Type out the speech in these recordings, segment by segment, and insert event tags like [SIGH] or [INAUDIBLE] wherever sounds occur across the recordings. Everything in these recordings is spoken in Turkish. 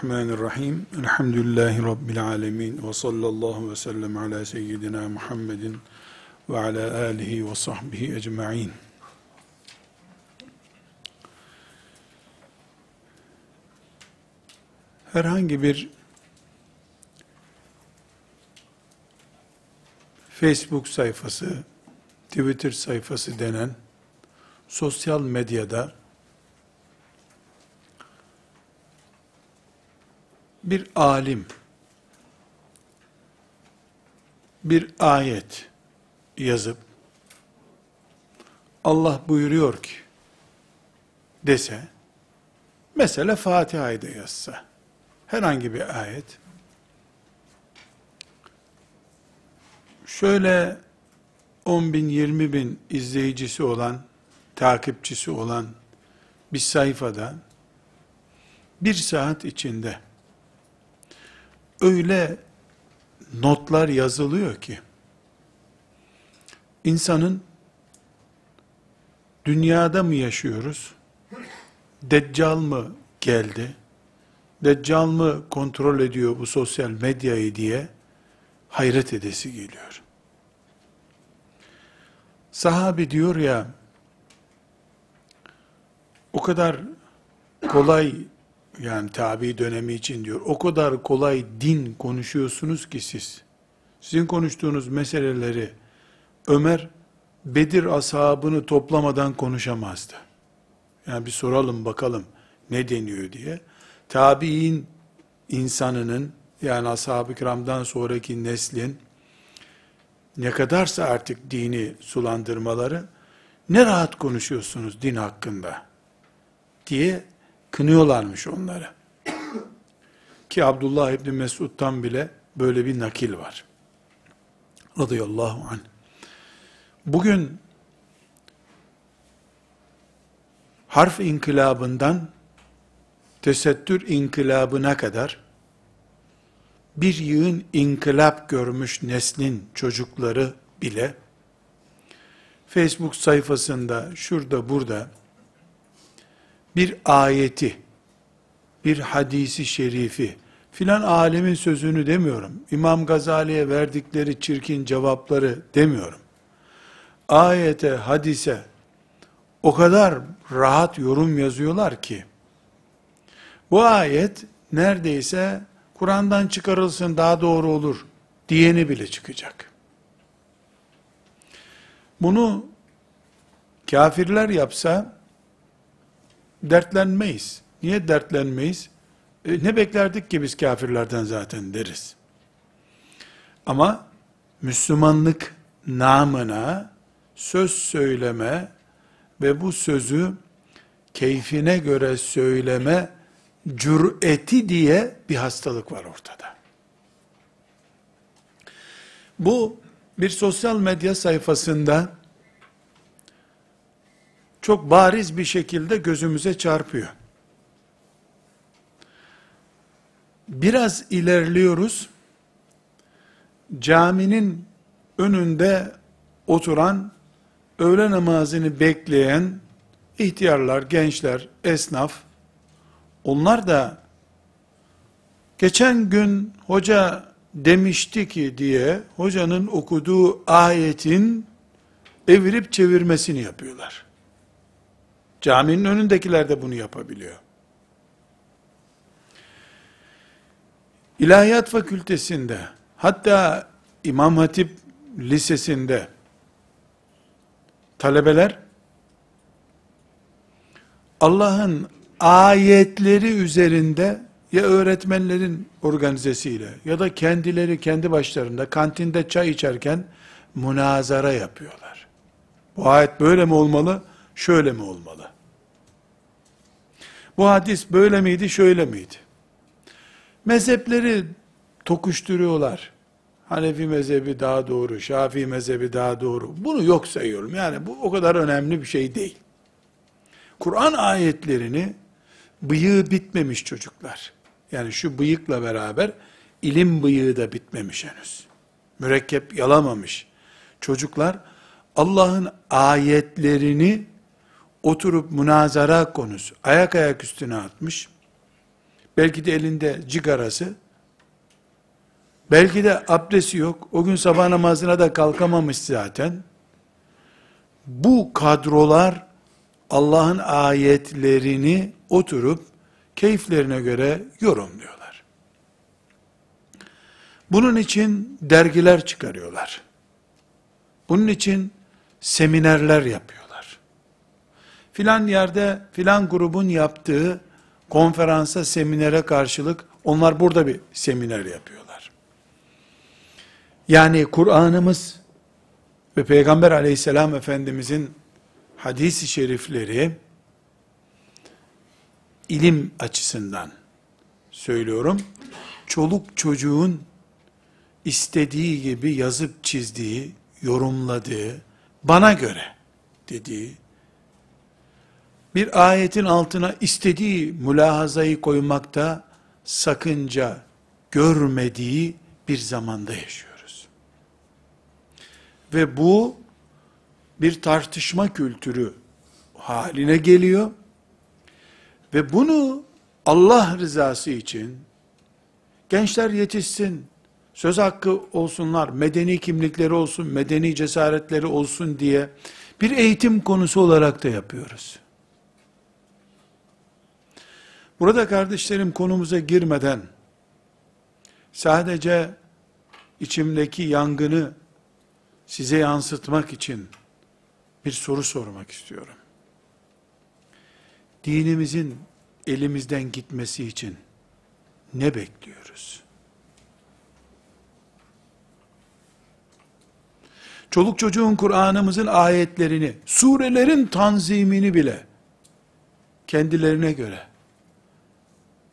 Bismillahirrahmanirrahim. Elhamdülillahi Rabbil alemin. Ve sallallahu ve sellem ala seyyidina Muhammedin ve ala alihi ve sahbihi ecma'in. Herhangi bir Facebook sayfası, Twitter sayfası denen sosyal medyada bir alim bir ayet yazıp Allah buyuruyor ki dese mesela Fatiha'yı da yazsa herhangi bir ayet. Şöyle 10 bin 20 bin izleyicisi olan takipçisi olan bir sayfada bir saat içinde öyle notlar yazılıyor ki insanın dünyada mı yaşıyoruz? Deccal mı geldi? Deccal mı kontrol ediyor bu sosyal medyayı diye hayret edesi geliyor. Sahabi diyor ya o kadar kolay yani tabi dönemi için diyor. O kadar kolay din konuşuyorsunuz ki siz. Sizin konuştuğunuz meseleleri Ömer Bedir ashabını toplamadan konuşamazdı. Yani bir soralım bakalım ne deniyor diye. Tabi'in insanının yani ashab-ı kiramdan sonraki neslin ne kadarsa artık dini sulandırmaları ne rahat konuşuyorsunuz din hakkında diye kınıyorlarmış onları. Ki Abdullah İbni Mesud'dan bile böyle bir nakil var. Radıyallahu anh. Bugün harf inkılabından tesettür inkılabına kadar bir yığın inkılap görmüş neslin çocukları bile Facebook sayfasında şurada burada bir ayeti, bir hadisi şerifi, filan alemin sözünü demiyorum. İmam Gazali'ye verdikleri çirkin cevapları demiyorum. Ayete, hadise o kadar rahat yorum yazıyorlar ki, bu ayet neredeyse Kur'an'dan çıkarılsın daha doğru olur diyeni bile çıkacak. Bunu kafirler yapsa, dertlenmeyiz. Niye dertlenmeyiz? E, ne beklerdik ki biz kafirlerden zaten deriz. Ama Müslümanlık namına söz söyleme ve bu sözü keyfine göre söyleme cüreti diye bir hastalık var ortada. Bu bir sosyal medya sayfasında çok bariz bir şekilde gözümüze çarpıyor. Biraz ilerliyoruz. Caminin önünde oturan, öğle namazını bekleyen ihtiyarlar, gençler, esnaf, onlar da geçen gün hoca demişti ki diye hocanın okuduğu ayetin evirip çevirmesini yapıyorlar. Caminin önündekiler de bunu yapabiliyor. İlahiyat fakültesinde, hatta İmam Hatip Lisesi'nde talebeler Allah'ın ayetleri üzerinde ya öğretmenlerin organizesiyle ya da kendileri kendi başlarında kantinde çay içerken münazara yapıyorlar. Bu ayet böyle mi olmalı, şöyle mi olmalı? Bu hadis böyle miydi, şöyle miydi? Mezhepleri tokuşturuyorlar. Hanefi mezhebi daha doğru, Şafii mezhebi daha doğru. Bunu yok sayıyorum. Yani bu o kadar önemli bir şey değil. Kur'an ayetlerini bıyığı bitmemiş çocuklar. Yani şu bıyıkla beraber ilim bıyığı da bitmemiş henüz. Mürekkep yalamamış. Çocuklar Allah'ın ayetlerini oturup münazara konusu, ayak ayak üstüne atmış, belki de elinde cigarası, belki de abdesti yok, o gün sabah namazına da kalkamamış zaten. Bu kadrolar Allah'ın ayetlerini oturup keyiflerine göre yorumluyorlar. Bunun için dergiler çıkarıyorlar. Bunun için seminerler yapıyorlar. Filan yerde filan grubun yaptığı konferansa, seminere karşılık onlar burada bir seminer yapıyorlar. Yani Kur'an'ımız ve Peygamber aleyhisselam efendimizin hadis-i şerifleri ilim açısından söylüyorum. Çoluk çocuğun istediği gibi yazıp çizdiği, yorumladığı, bana göre dediği, bir ayetin altına istediği mülahazayı koymakta sakınca görmediği bir zamanda yaşıyoruz. Ve bu bir tartışma kültürü haline geliyor. Ve bunu Allah rızası için gençler yetişsin, söz hakkı olsunlar, medeni kimlikleri olsun, medeni cesaretleri olsun diye bir eğitim konusu olarak da yapıyoruz. Burada kardeşlerim konumuza girmeden sadece içimdeki yangını size yansıtmak için bir soru sormak istiyorum. Dinimizin elimizden gitmesi için ne bekliyoruz? Çoluk çocuğun Kur'an'ımızın ayetlerini, surelerin tanzimini bile kendilerine göre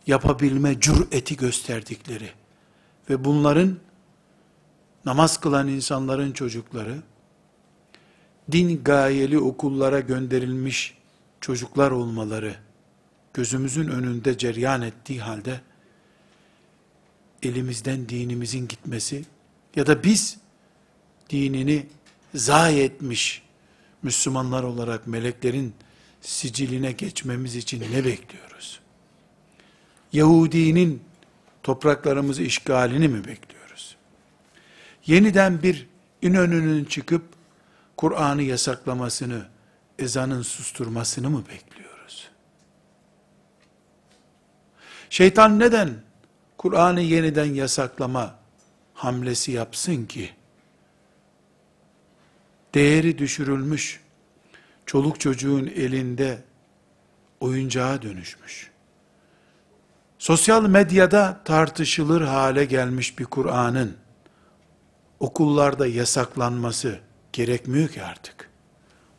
yapabilme cüreti gösterdikleri ve bunların namaz kılan insanların çocukları din gayeli okullara gönderilmiş çocuklar olmaları gözümüzün önünde ceryan ettiği halde elimizden dinimizin gitmesi ya da biz dinini zayi etmiş Müslümanlar olarak meleklerin siciline geçmemiz için ne bekliyoruz? Yahudinin topraklarımızı işgalini mi bekliyoruz? Yeniden bir İnönü'nün çıkıp Kur'an'ı yasaklamasını, ezanın susturmasını mı bekliyoruz? Şeytan neden Kur'an'ı yeniden yasaklama hamlesi yapsın ki? Değeri düşürülmüş, çoluk çocuğun elinde oyuncağa dönüşmüş. Sosyal medyada tartışılır hale gelmiş bir Kur'an'ın okullarda yasaklanması gerekmiyor ki artık.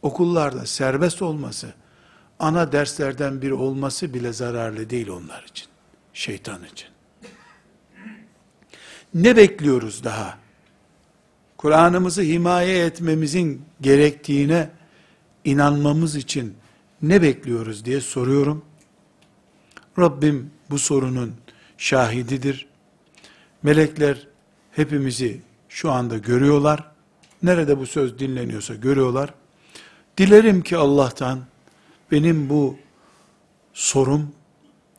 Okullarda serbest olması, ana derslerden biri olması bile zararlı değil onlar için. Şeytan için. Ne bekliyoruz daha? Kur'an'ımızı himaye etmemizin gerektiğine inanmamız için ne bekliyoruz diye soruyorum. Rabbim bu sorunun şahididir. Melekler hepimizi şu anda görüyorlar. Nerede bu söz dinleniyorsa görüyorlar. Dilerim ki Allah'tan benim bu sorum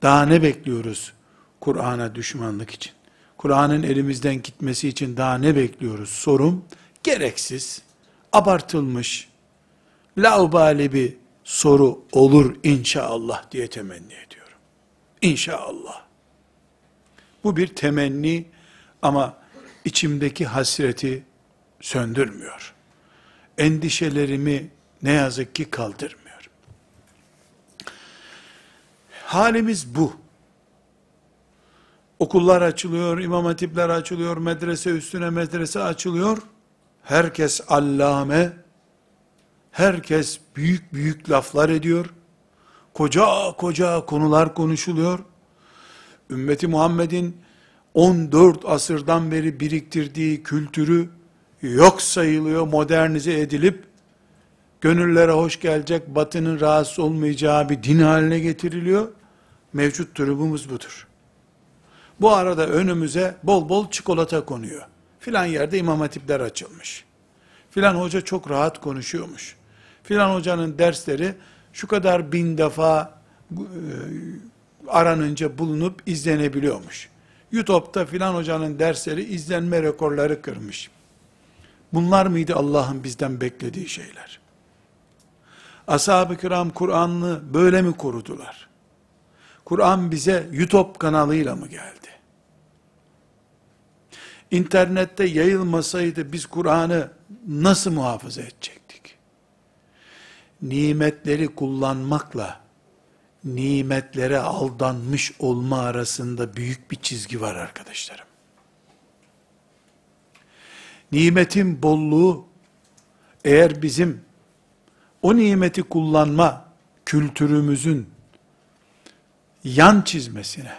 daha ne bekliyoruz Kur'an'a düşmanlık için? Kur'an'ın elimizden gitmesi için daha ne bekliyoruz? Sorum gereksiz, abartılmış, laubali bir soru olur inşallah diye temenni ediyorum. İnşallah. Bu bir temenni ama içimdeki hasreti söndürmüyor. Endişelerimi ne yazık ki kaldırmıyor. Halimiz bu. Okullar açılıyor, imam hatipler açılıyor, medrese üstüne medrese açılıyor. Herkes allame, herkes büyük büyük laflar ediyor. Koca koca konular konuşuluyor. Ümmeti Muhammed'in 14 asırdan beri biriktirdiği kültürü yok sayılıyor, modernize edilip, gönüllere hoş gelecek, batının rahatsız olmayacağı bir din haline getiriliyor. Mevcut durumumuz budur. Bu arada önümüze bol bol çikolata konuyor. Filan yerde imam hatipler açılmış. Filan hoca çok rahat konuşuyormuş. Filan hocanın dersleri şu kadar bin defa e, aranınca bulunup izlenebiliyormuş. YouTube'da filan hocanın dersleri izlenme rekorları kırmış. Bunlar mıydı Allah'ın bizden beklediği şeyler? Ashab-ı kiram Kur'an'ı böyle mi korudular? Kur'an bize YouTube kanalıyla mı geldi? İnternette yayılmasaydı biz Kur'an'ı nasıl muhafaza edecektik? Nimetleri kullanmakla nimetlere aldanmış olma arasında büyük bir çizgi var arkadaşlarım. Nimetin bolluğu eğer bizim o nimeti kullanma kültürümüzün yan çizmesine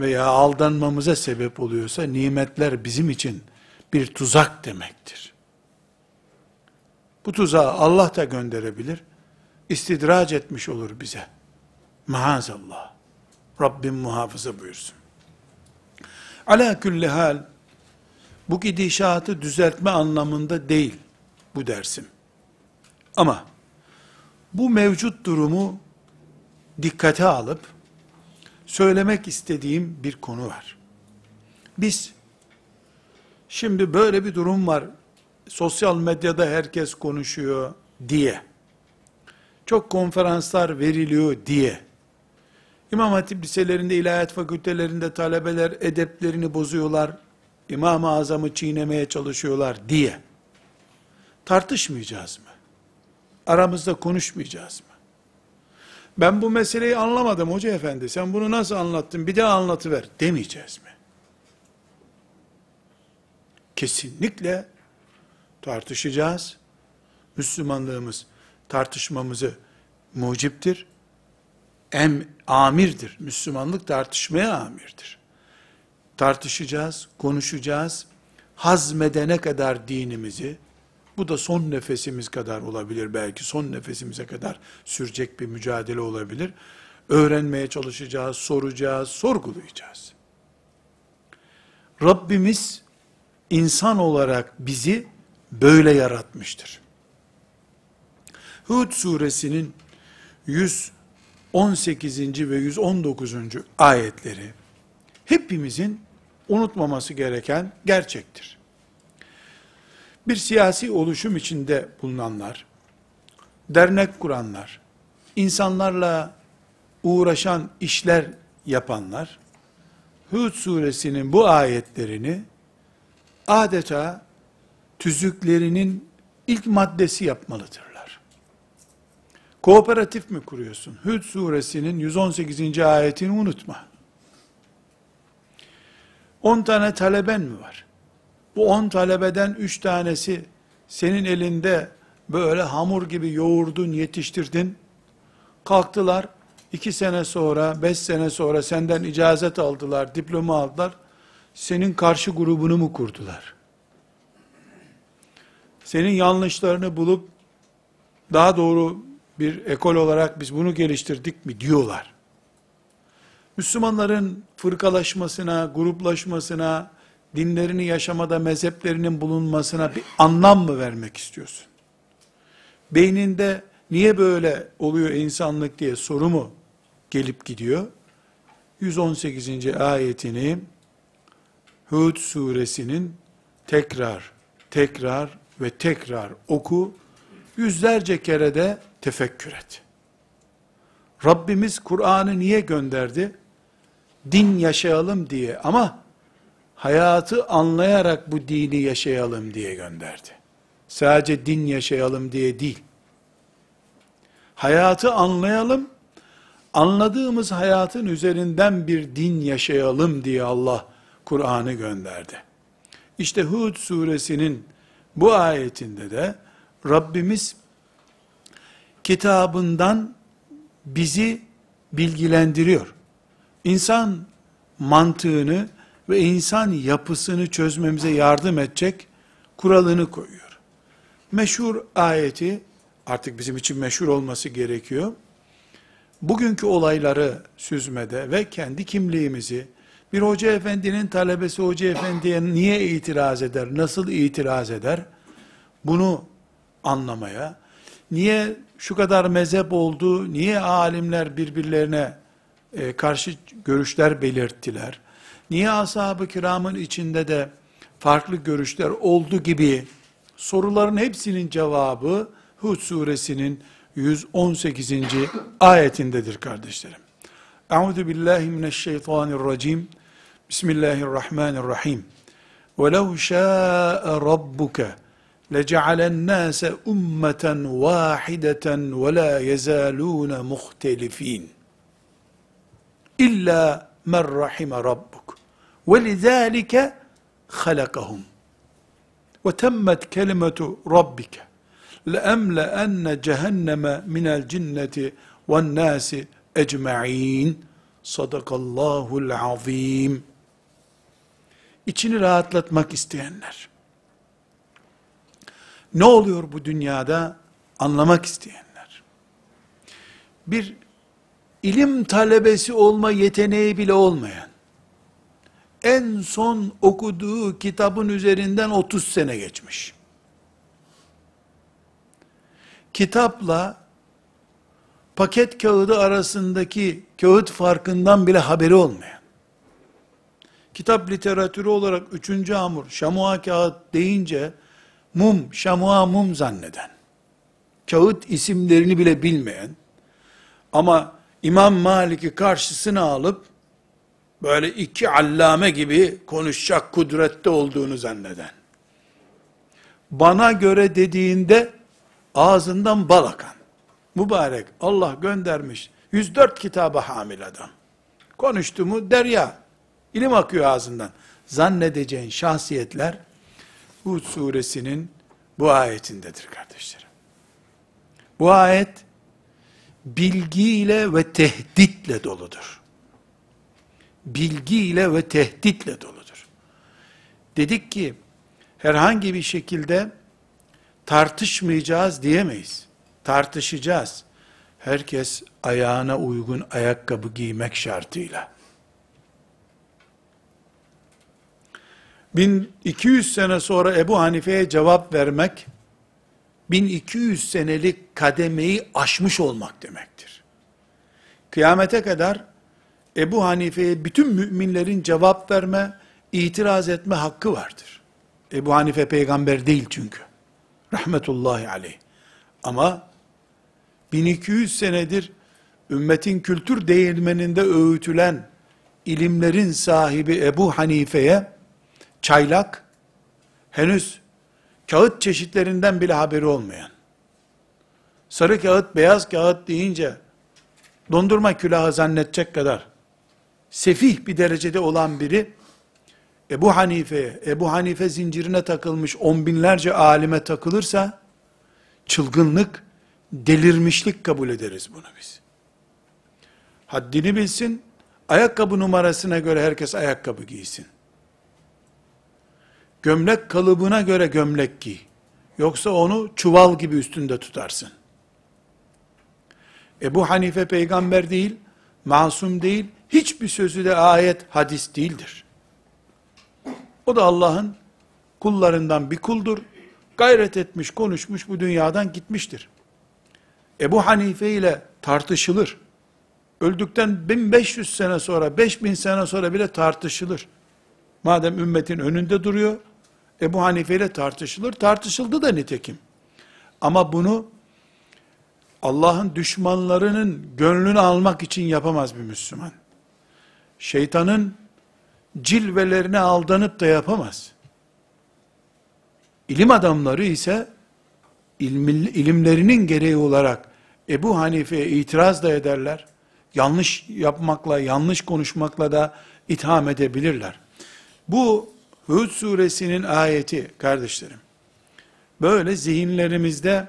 veya aldanmamıza sebep oluyorsa nimetler bizim için bir tuzak demektir. Bu tuzağı Allah da gönderebilir. İstidrac etmiş olur bize. Maazallah. Rabbim muhafaza buyursun. Ala külli hal bu gidişatı düzeltme anlamında değil bu dersim. Ama bu mevcut durumu dikkate alıp söylemek istediğim bir konu var. Biz şimdi böyle bir durum var. Sosyal medyada herkes konuşuyor diye. Çok konferanslar veriliyor diye. İmam Hatip liselerinde, ilahiyat fakültelerinde talebeler edeplerini bozuyorlar. İmam-ı Azam'ı çiğnemeye çalışıyorlar diye. Tartışmayacağız mı? Aramızda konuşmayacağız mı? Ben bu meseleyi anlamadım hoca efendi. Sen bunu nasıl anlattın? Bir daha anlatıver demeyeceğiz mi? Kesinlikle tartışacağız. Müslümanlığımız tartışmamızı muciptir. Em amirdir. Müslümanlık tartışmaya amirdir. Tartışacağız, konuşacağız. Hazmedene kadar dinimizi, bu da son nefesimiz kadar olabilir belki, son nefesimize kadar sürecek bir mücadele olabilir. Öğrenmeye çalışacağız, soracağız, sorgulayacağız. Rabbimiz insan olarak bizi böyle yaratmıştır. Hud suresinin 118. ve 119. ayetleri hepimizin unutmaması gereken gerçektir bir siyasi oluşum içinde bulunanlar, dernek kuranlar, insanlarla uğraşan işler yapanlar, Hud suresinin bu ayetlerini adeta tüzüklerinin ilk maddesi yapmalıdırlar. Kooperatif mi kuruyorsun? Hud suresinin 118. ayetini unutma. 10 tane taleben mi var? Bu on talebeden üç tanesi senin elinde böyle hamur gibi yoğurdun, yetiştirdin. Kalktılar, iki sene sonra, beş sene sonra senden icazet aldılar, diploma aldılar. Senin karşı grubunu mu kurdular? Senin yanlışlarını bulup, daha doğru bir ekol olarak biz bunu geliştirdik mi diyorlar. Müslümanların fırkalaşmasına, gruplaşmasına, dinlerini yaşamada mezheplerinin bulunmasına bir anlam mı vermek istiyorsun? Beyninde niye böyle oluyor insanlık diye soru mu gelip gidiyor? 118. ayetini Hud suresinin tekrar, tekrar ve tekrar oku, yüzlerce kere de tefekkür et. Rabbimiz Kur'an'ı niye gönderdi? Din yaşayalım diye ama hayatı anlayarak bu dini yaşayalım diye gönderdi. Sadece din yaşayalım diye değil. Hayatı anlayalım, anladığımız hayatın üzerinden bir din yaşayalım diye Allah Kur'an'ı gönderdi. İşte Hud suresinin bu ayetinde de Rabbimiz kitabından bizi bilgilendiriyor. İnsan mantığını ve insan yapısını çözmemize yardım edecek kuralını koyuyor. Meşhur ayeti, artık bizim için meşhur olması gerekiyor. Bugünkü olayları süzmede ve kendi kimliğimizi, bir hoca efendinin talebesi hoca efendiye niye itiraz eder, nasıl itiraz eder, bunu anlamaya, niye şu kadar mezhep oldu, niye alimler birbirlerine e, karşı görüşler belirttiler, niye ashab-ı kiramın içinde de farklı görüşler oldu gibi soruların hepsinin cevabı Hud suresinin 118. ayetindedir kardeşlerim. Euzu billahi mineşşeytanirracim. Bismillahirrahmanirrahim. Ve lev şâ'e rabbuke لجعل الناس أمة واحدة ولا يزالون مختلفين. إلا من رحم ربك. ولذلك خلقهم. وتمت كلمة ربك. لأملأن جهنم من الجنة والناس أجمعين. صدق الله العظيم. içini rahatlatmak isteyenler. Ne oluyor bu dünyada? Anlamak isteyenler. Bir ilim talebesi olma yeteneği bile olmayan, en son okuduğu kitabın üzerinden 30 sene geçmiş. Kitapla paket kağıdı arasındaki kağıt farkından bile haberi olmayan, kitap literatürü olarak üçüncü hamur, şamua kağıt deyince, mum, şamua mum zanneden, kağıt isimlerini bile bilmeyen, ama İmam Malik'i karşısına alıp, böyle iki allame gibi konuşacak kudrette olduğunu zanneden, bana göre dediğinde, ağzından bal akan, mübarek, Allah göndermiş, 104 kitaba hamil adam, konuştu mu derya, ilim akıyor ağzından, zannedeceğin şahsiyetler, Hud suresinin bu ayetindedir kardeşlerim. Bu ayet, bilgiyle ve tehditle doludur. Bilgiyle ve tehditle doludur. Dedik ki, herhangi bir şekilde tartışmayacağız diyemeyiz. Tartışacağız. Herkes ayağına uygun ayakkabı giymek şartıyla. 1200 sene sonra Ebu Hanife'ye cevap vermek, 1200 senelik kademeyi aşmış olmak demektir. Kıyamete kadar Ebu Hanife'ye bütün müminlerin cevap verme, itiraz etme hakkı vardır. Ebu Hanife peygamber değil çünkü. Rahmetullahi aleyh. Ama 1200 senedir ümmetin kültür değirmeninde öğütülen ilimlerin sahibi Ebu Hanife'ye çaylak, henüz kağıt çeşitlerinden bile haberi olmayan, sarı kağıt, beyaz kağıt deyince, dondurma külahı zannedecek kadar, sefih bir derecede olan biri, Ebu Hanife, Ebu Hanife zincirine takılmış on binlerce alime takılırsa, çılgınlık, delirmişlik kabul ederiz bunu biz. Haddini bilsin, ayakkabı numarasına göre herkes ayakkabı giysin. Gömlek kalıbına göre gömlek giy. Yoksa onu çuval gibi üstünde tutarsın. Ebu Hanife peygamber değil, masum değil, hiçbir sözü de ayet, hadis değildir. O da Allah'ın kullarından bir kuldur. Gayret etmiş, konuşmuş, bu dünyadan gitmiştir. Ebu Hanife ile tartışılır. Öldükten 1500 sene sonra, 5000 sene sonra bile tartışılır. Madem ümmetin önünde duruyor, Ebu Hanife ile tartışılır. Tartışıldı da nitekim. Ama bunu Allah'ın düşmanlarının gönlünü almak için yapamaz bir Müslüman. Şeytanın cilvelerine aldanıp da yapamaz. İlim adamları ise ilimlerinin gereği olarak Ebu Hanife'ye itiraz da ederler. Yanlış yapmakla, yanlış konuşmakla da itham edebilirler. Bu Hud suresinin ayeti kardeşlerim. Böyle zihinlerimizde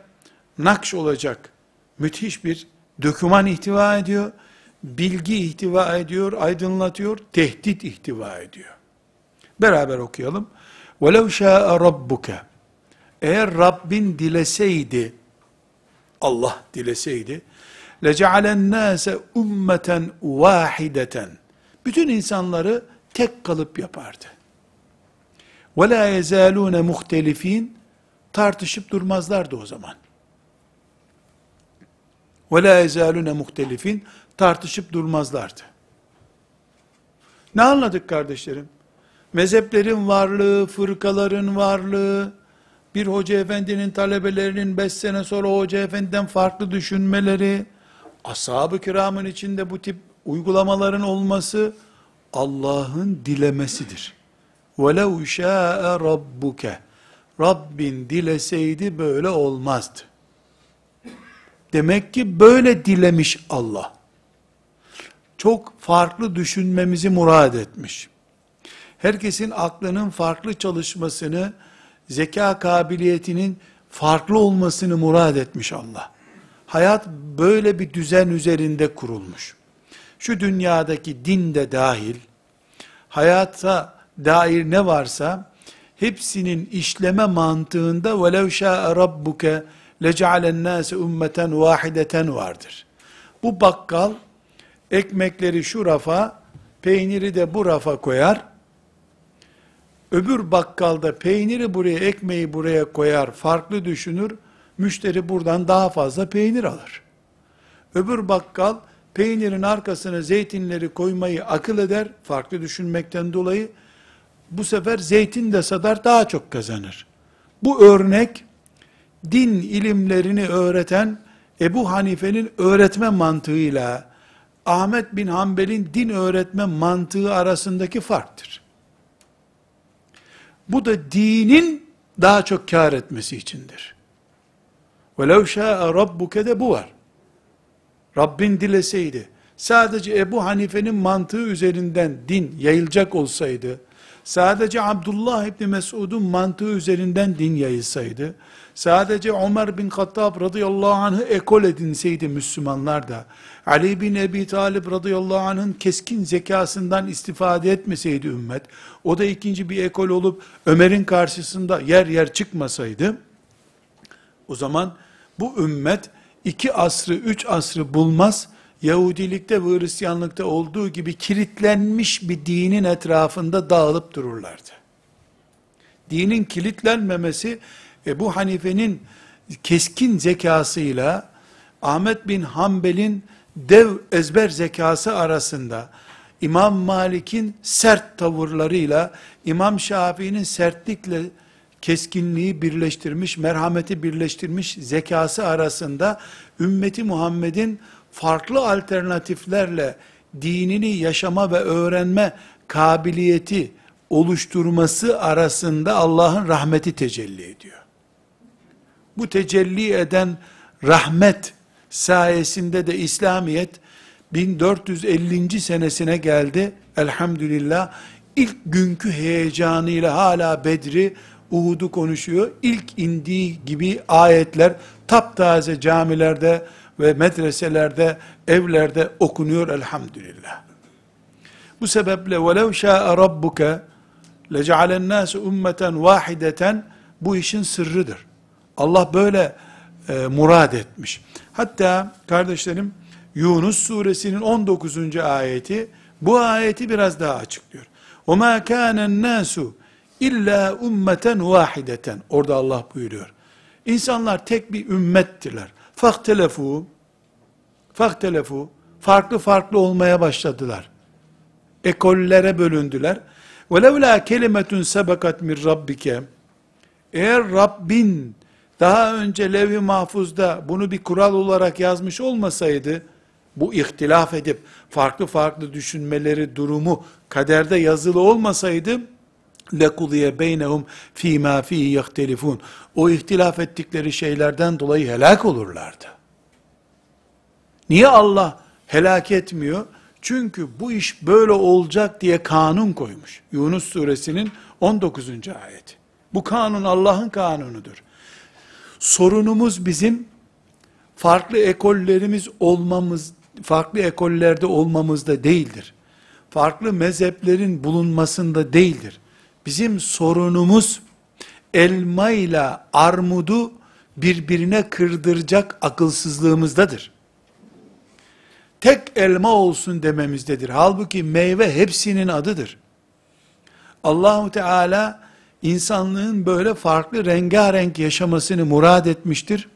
nakş olacak müthiş bir döküman ihtiva ediyor. Bilgi ihtiva ediyor, aydınlatıyor, tehdit ihtiva ediyor. Beraber okuyalım. وَلَوْ شَاءَ رَبُّكَ Eğer Rabbin dileseydi, Allah dileseydi, لَجَعَلَ النَّاسَ ummeten وَاحِدَةً Bütün insanları tek kalıp yapardı. ve la yezalune tartışıp durmazlardı o zaman. Ve la yezalune tartışıp durmazlardı. Ne anladık kardeşlerim? Mezheplerin varlığı, fırkaların varlığı, bir hoca efendinin talebelerinin beş sene sonra o hoca efendiden farklı düşünmeleri, ashab-ı kiramın içinde bu tip uygulamaların olması Allah'ın dilemesidir. وَلَوْ شَاءَ رَبُّكَ Rabbin dileseydi böyle olmazdı. Demek ki böyle dilemiş Allah. Çok farklı düşünmemizi murad etmiş. Herkesin aklının farklı çalışmasını, zeka kabiliyetinin farklı olmasını murad etmiş Allah. Hayat böyle bir düzen üzerinde kurulmuş. Şu dünyadaki din de dahil, hayata dair ne varsa hepsinin işleme mantığında velev şa'e rabbuke leca'alen nase ummeten vahideten vardır. Bu bakkal ekmekleri şu rafa, peyniri de bu rafa koyar. Öbür bakkalda peyniri buraya, ekmeği buraya koyar, farklı düşünür. Müşteri buradan daha fazla peynir alır. Öbür bakkal peynirin arkasına zeytinleri koymayı akıl eder, farklı düşünmekten dolayı bu sefer zeytin de sadar daha çok kazanır. Bu örnek, din ilimlerini öğreten Ebu Hanife'nin öğretme mantığıyla Ahmet bin Hanbel'in din öğretme mantığı arasındaki farktır. Bu da dinin daha çok kar etmesi içindir. وَلَوْ شَاءَ رَبُّكَ de bu var. Rabbin dileseydi, sadece Ebu Hanife'nin mantığı üzerinden din yayılacak olsaydı, sadece Abdullah İbni Mesud'un mantığı üzerinden din yayılsaydı, sadece Ömer bin Hattab radıyallahu anh'ı ekol edinseydi Müslümanlar da, Ali bin Ebi Talib radıyallahu anh'ın keskin zekasından istifade etmeseydi ümmet, o da ikinci bir ekol olup Ömer'in karşısında yer yer çıkmasaydı, o zaman bu ümmet iki asrı, üç asrı bulmaz, Yahudilikte ve Hristiyanlıkta olduğu gibi kilitlenmiş bir dinin etrafında dağılıp dururlardı. Dinin kilitlenmemesi Ebu Hanife'nin keskin zekasıyla Ahmet bin Hanbel'in dev ezber zekası arasında İmam Malik'in sert tavırlarıyla İmam Şafii'nin sertlikle keskinliği birleştirmiş, merhameti birleştirmiş zekası arasında ümmeti Muhammed'in farklı alternatiflerle dinini yaşama ve öğrenme kabiliyeti oluşturması arasında Allah'ın rahmeti tecelli ediyor. Bu tecelli eden rahmet sayesinde de İslamiyet 1450. senesine geldi. Elhamdülillah ilk günkü heyecanıyla hala Bedri, Uhud'u konuşuyor. İlk indiği gibi ayetler taptaze camilerde ve medreselerde, evlerde okunuyor elhamdülillah. Bu sebeple وَلَوْ شَاءَ رَبُّكَ لَجَعَلَ النَّاسُ اُمَّةً وَاحِدَةً Bu işin sırrıdır. Allah böyle e, murad etmiş. Hatta kardeşlerim Yunus suresinin 19. ayeti bu ayeti biraz daha açıklıyor. وَمَا كَانَ النَّاسُ illa ummeten vahideten. Orada Allah buyuruyor. İnsanlar tek bir ümmettiler. Fahtelefu, fahtelefu, farklı farklı olmaya başladılar. Ekollere bölündüler. وَلَوْلَا كَلِمَةٌ سَبَقَتْ مِنْ رَبِّكَ Eğer Rabbin daha önce levh-i mahfuzda bunu bir kural olarak yazmış olmasaydı, bu ihtilaf edip farklı farklı düşünmeleri durumu kaderde yazılı olmasaydı, lekudiye beynehum fîmâ fîhî yehtelifûn. O ihtilaf ettikleri şeylerden dolayı helak olurlardı. Niye Allah helak etmiyor? Çünkü bu iş böyle olacak diye kanun koymuş. Yunus suresinin 19. ayeti. Bu kanun Allah'ın kanunudur. Sorunumuz bizim farklı ekollerimiz olmamız, farklı ekollerde olmamızda değildir. Farklı mezheplerin bulunmasında değildir. Bizim sorunumuz elma ile armudu birbirine kırdıracak akılsızlığımızdadır. Tek elma olsun dememizdedir. Halbuki meyve hepsinin adıdır. Allahu Teala insanlığın böyle farklı rengarenk yaşamasını murad etmiştir.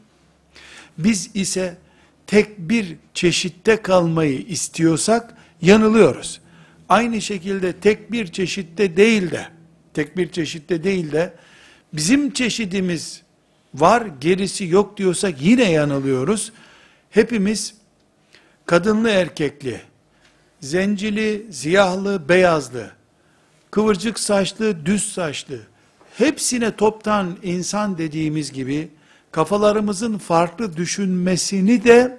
Biz ise tek bir çeşitte kalmayı istiyorsak yanılıyoruz. aynı şekilde tek bir çeşitte değil de, tek bir çeşitte değil de, bizim çeşidimiz var, gerisi yok diyorsak yine yanılıyoruz. Hepimiz kadınlı erkekli, zencili, ziyahlı, beyazlı, kıvırcık saçlı, düz saçlı, hepsine toptan insan dediğimiz gibi, kafalarımızın farklı düşünmesini de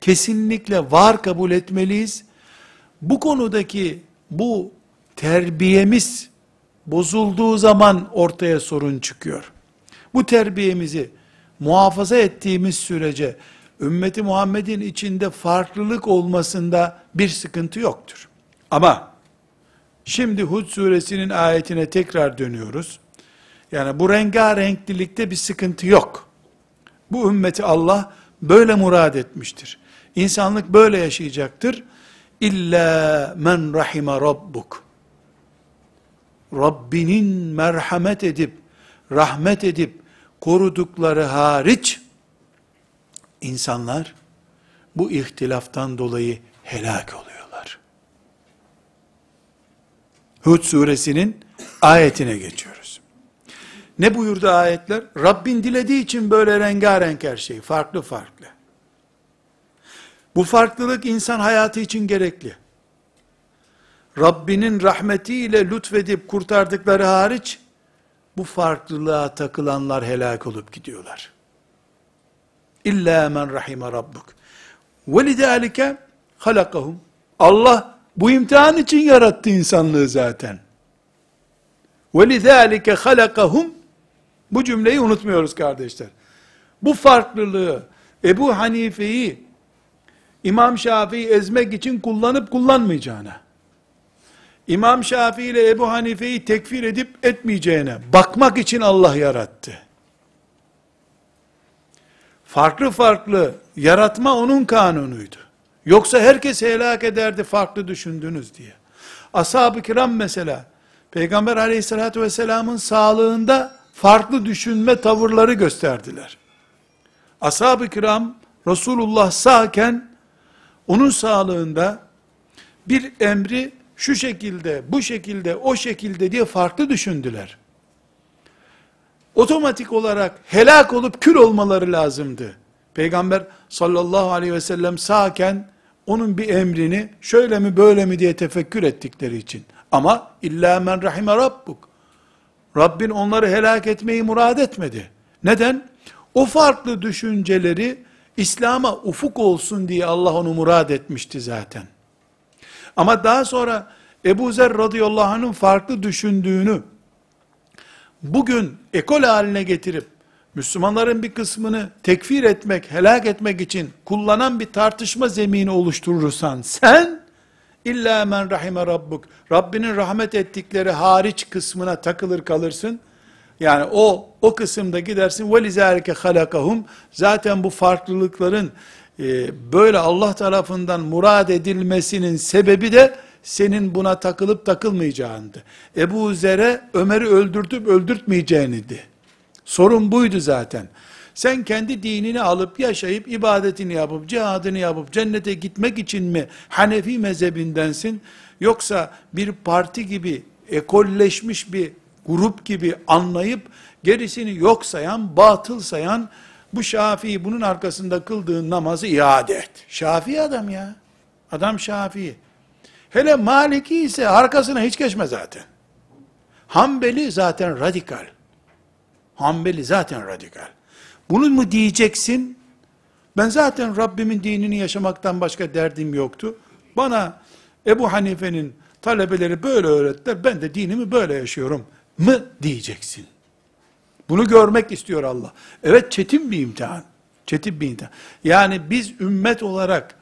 kesinlikle var kabul etmeliyiz. Bu konudaki bu terbiyemiz bozulduğu zaman ortaya sorun çıkıyor. Bu terbiyemizi muhafaza ettiğimiz sürece ümmeti Muhammed'in içinde farklılık olmasında bir sıkıntı yoktur. Ama şimdi Hud suresinin ayetine tekrar dönüyoruz. Yani bu rengarenklilikte bir sıkıntı yok. Bu ümmeti Allah böyle murad etmiştir. İnsanlık böyle yaşayacaktır. İlla men rahime rabbuk. Rabbinin merhamet edip, rahmet edip, korudukları hariç, insanlar bu ihtilaftan dolayı helak oluyorlar. Hud suresinin ayetine geçiyoruz. Ne buyurdu ayetler? Rabbin dilediği için böyle rengarenk her şey, farklı farklı. Bu farklılık insan hayatı için gerekli. Rabbinin rahmetiyle lütfedip kurtardıkları hariç, bu farklılığa takılanlar helak olup gidiyorlar. İlla men rahime rabbuk. Ve lidâlike halakahum. Allah bu imtihan için yarattı insanlığı zaten. Ve lidâlike halakahum. Bu cümleyi unutmuyoruz kardeşler. Bu farklılığı, Ebu Hanife'yi, İmam Şafii ezmek için kullanıp kullanmayacağına, İmam Şafii ile Ebu Hanife'yi tekfir edip etmeyeceğine bakmak için Allah yarattı. Farklı farklı yaratma onun kanunuydu. Yoksa herkes helak ederdi farklı düşündünüz diye. Ashab-ı kiram mesela, Peygamber aleyhissalatü vesselamın sağlığında farklı düşünme tavırları gösterdiler. Ashab-ı kiram, Resulullah sağken, onun sağlığında bir emri şu şekilde, bu şekilde, o şekilde diye farklı düşündüler. Otomatik olarak helak olup kül olmaları lazımdı. Peygamber sallallahu aleyhi ve sellem sağken onun bir emrini şöyle mi böyle mi diye tefekkür ettikleri için. Ama illa men rahime rabbuk. Rabbin onları helak etmeyi murad etmedi. Neden? O farklı düşünceleri İslam'a ufuk olsun diye Allah onu murad etmişti zaten. Ama daha sonra Ebu Zer radıyallahu anh'ın farklı düşündüğünü bugün ekol haline getirip Müslümanların bir kısmını tekfir etmek, helak etmek için kullanan bir tartışma zemini oluşturursan sen illa men rahime rabbuk Rabbinin rahmet ettikleri hariç kısmına takılır kalırsın. Yani o o kısımda gidersin ve lizalike halakahum zaten bu farklılıkların böyle Allah tarafından murad edilmesinin sebebi de senin buna takılıp takılmayacağındı. Ebu Zer'e Ömer'i öldürtüp öldürtmeyeceğinidi. Sorun buydu zaten. Sen kendi dinini alıp yaşayıp ibadetini yapıp cihadını yapıp cennete gitmek için mi Hanefi mezhebindensin? Yoksa bir parti gibi ekolleşmiş bir grup gibi anlayıp gerisini yok sayan, batıl sayan bu Şafii bunun arkasında kıldığın namazı iade et. Şafii adam ya. Adam Şafii. Hele Maliki ise arkasına hiç geçme zaten. Hanbeli zaten radikal. Hanbeli zaten radikal. Bunu mu diyeceksin? Ben zaten Rabbimin dinini yaşamaktan başka derdim yoktu. Bana Ebu Hanife'nin talebeleri böyle öğrettiler. Ben de dinimi böyle yaşıyorum. Mı diyeceksin? Bunu görmek istiyor Allah. Evet çetin bir imtihan. Çetin bir imtihan. Yani biz ümmet olarak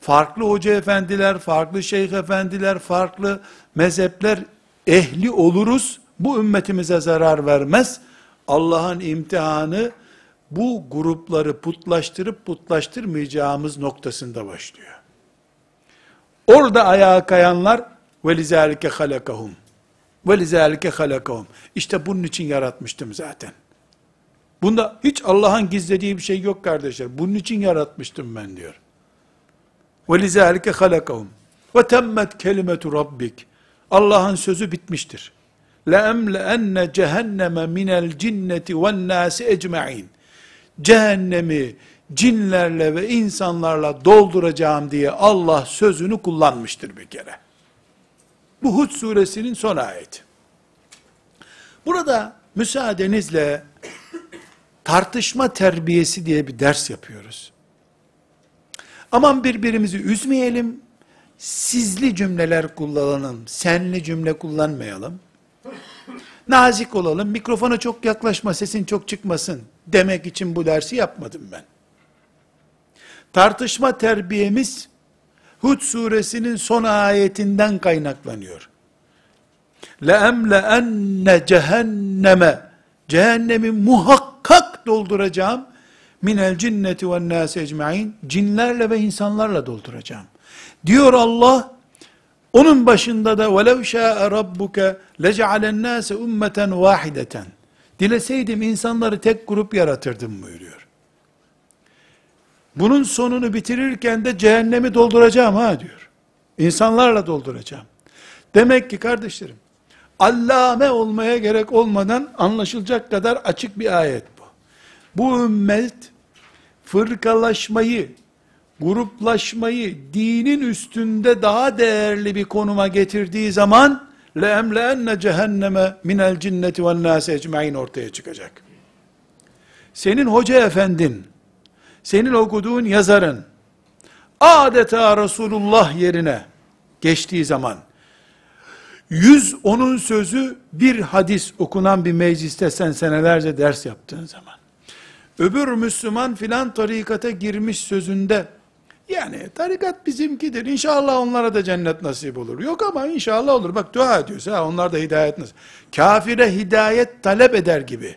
farklı hoca efendiler, farklı şeyh efendiler, farklı mezhepler ehli oluruz. Bu ümmetimize zarar vermez. Allah'ın imtihanı bu grupları putlaştırıp putlaştırmayacağımız noktasında başlıyor. Orada ayağa kayanlar ve lizalike halakahum. وَلِذَٰلِكَ خَلَقَهُمْ İşte bunun için yaratmıştım zaten. Bunda hiç Allah'ın gizlediği bir şey yok kardeşler. Bunun için yaratmıştım ben diyor. وَلِذَٰلِكَ خَلَقَهُمْ Ve temmet kelimetu rabbik. Allah'ın sözü bitmiştir. لَاَمْلَأَنَّ cehenneme minel cinneti ve nâsi ecma'in. Cehennemi cinlerle ve insanlarla dolduracağım diye Allah sözünü kullanmıştır bir kere. Bu Hud suresinin son ayeti. Burada müsaadenizle tartışma terbiyesi diye bir ders yapıyoruz. Aman birbirimizi üzmeyelim, sizli cümleler kullanalım, senli cümle kullanmayalım. Nazik olalım, mikrofona çok yaklaşma, sesin çok çıkmasın demek için bu dersi yapmadım ben. Tartışma terbiyemiz Hud suresinin son ayetinden kaynaklanıyor. لَاَمْلَاَنَّ cehenneme Cehennemi muhakkak dolduracağım. Minel cinneti ve nâsi ecmain. Cinlerle ve insanlarla dolduracağım. Diyor Allah, onun başında da وَلَوْ شَاءَ رَبُّكَ لَجَعَلَ النَّاسَ اُمَّةً وَاحِدَةً Dileseydim insanları tek grup yaratırdım buyuruyor. Bunun sonunu bitirirken de cehennemi dolduracağım ha diyor. İnsanlarla dolduracağım. Demek ki kardeşlerim, allame olmaya gerek olmadan anlaşılacak kadar açık bir ayet bu. Bu ümmet, fırkalaşmayı, gruplaşmayı dinin üstünde daha değerli bir konuma getirdiği zaman leemleenne cehenneme minel cinneti vel nâse ecmain ortaya çıkacak. Senin hoca efendin senin okuduğun yazarın, adeta Resulullah yerine geçtiği zaman, yüz onun sözü bir hadis okunan bir mecliste sen senelerce ders yaptığın zaman, öbür Müslüman filan tarikata girmiş sözünde, yani tarikat bizimkidir. İnşallah onlara da cennet nasip olur. Yok ama inşallah olur. Bak dua ediyorsa onlar da hidayet nasip. Kafire hidayet talep eder gibi.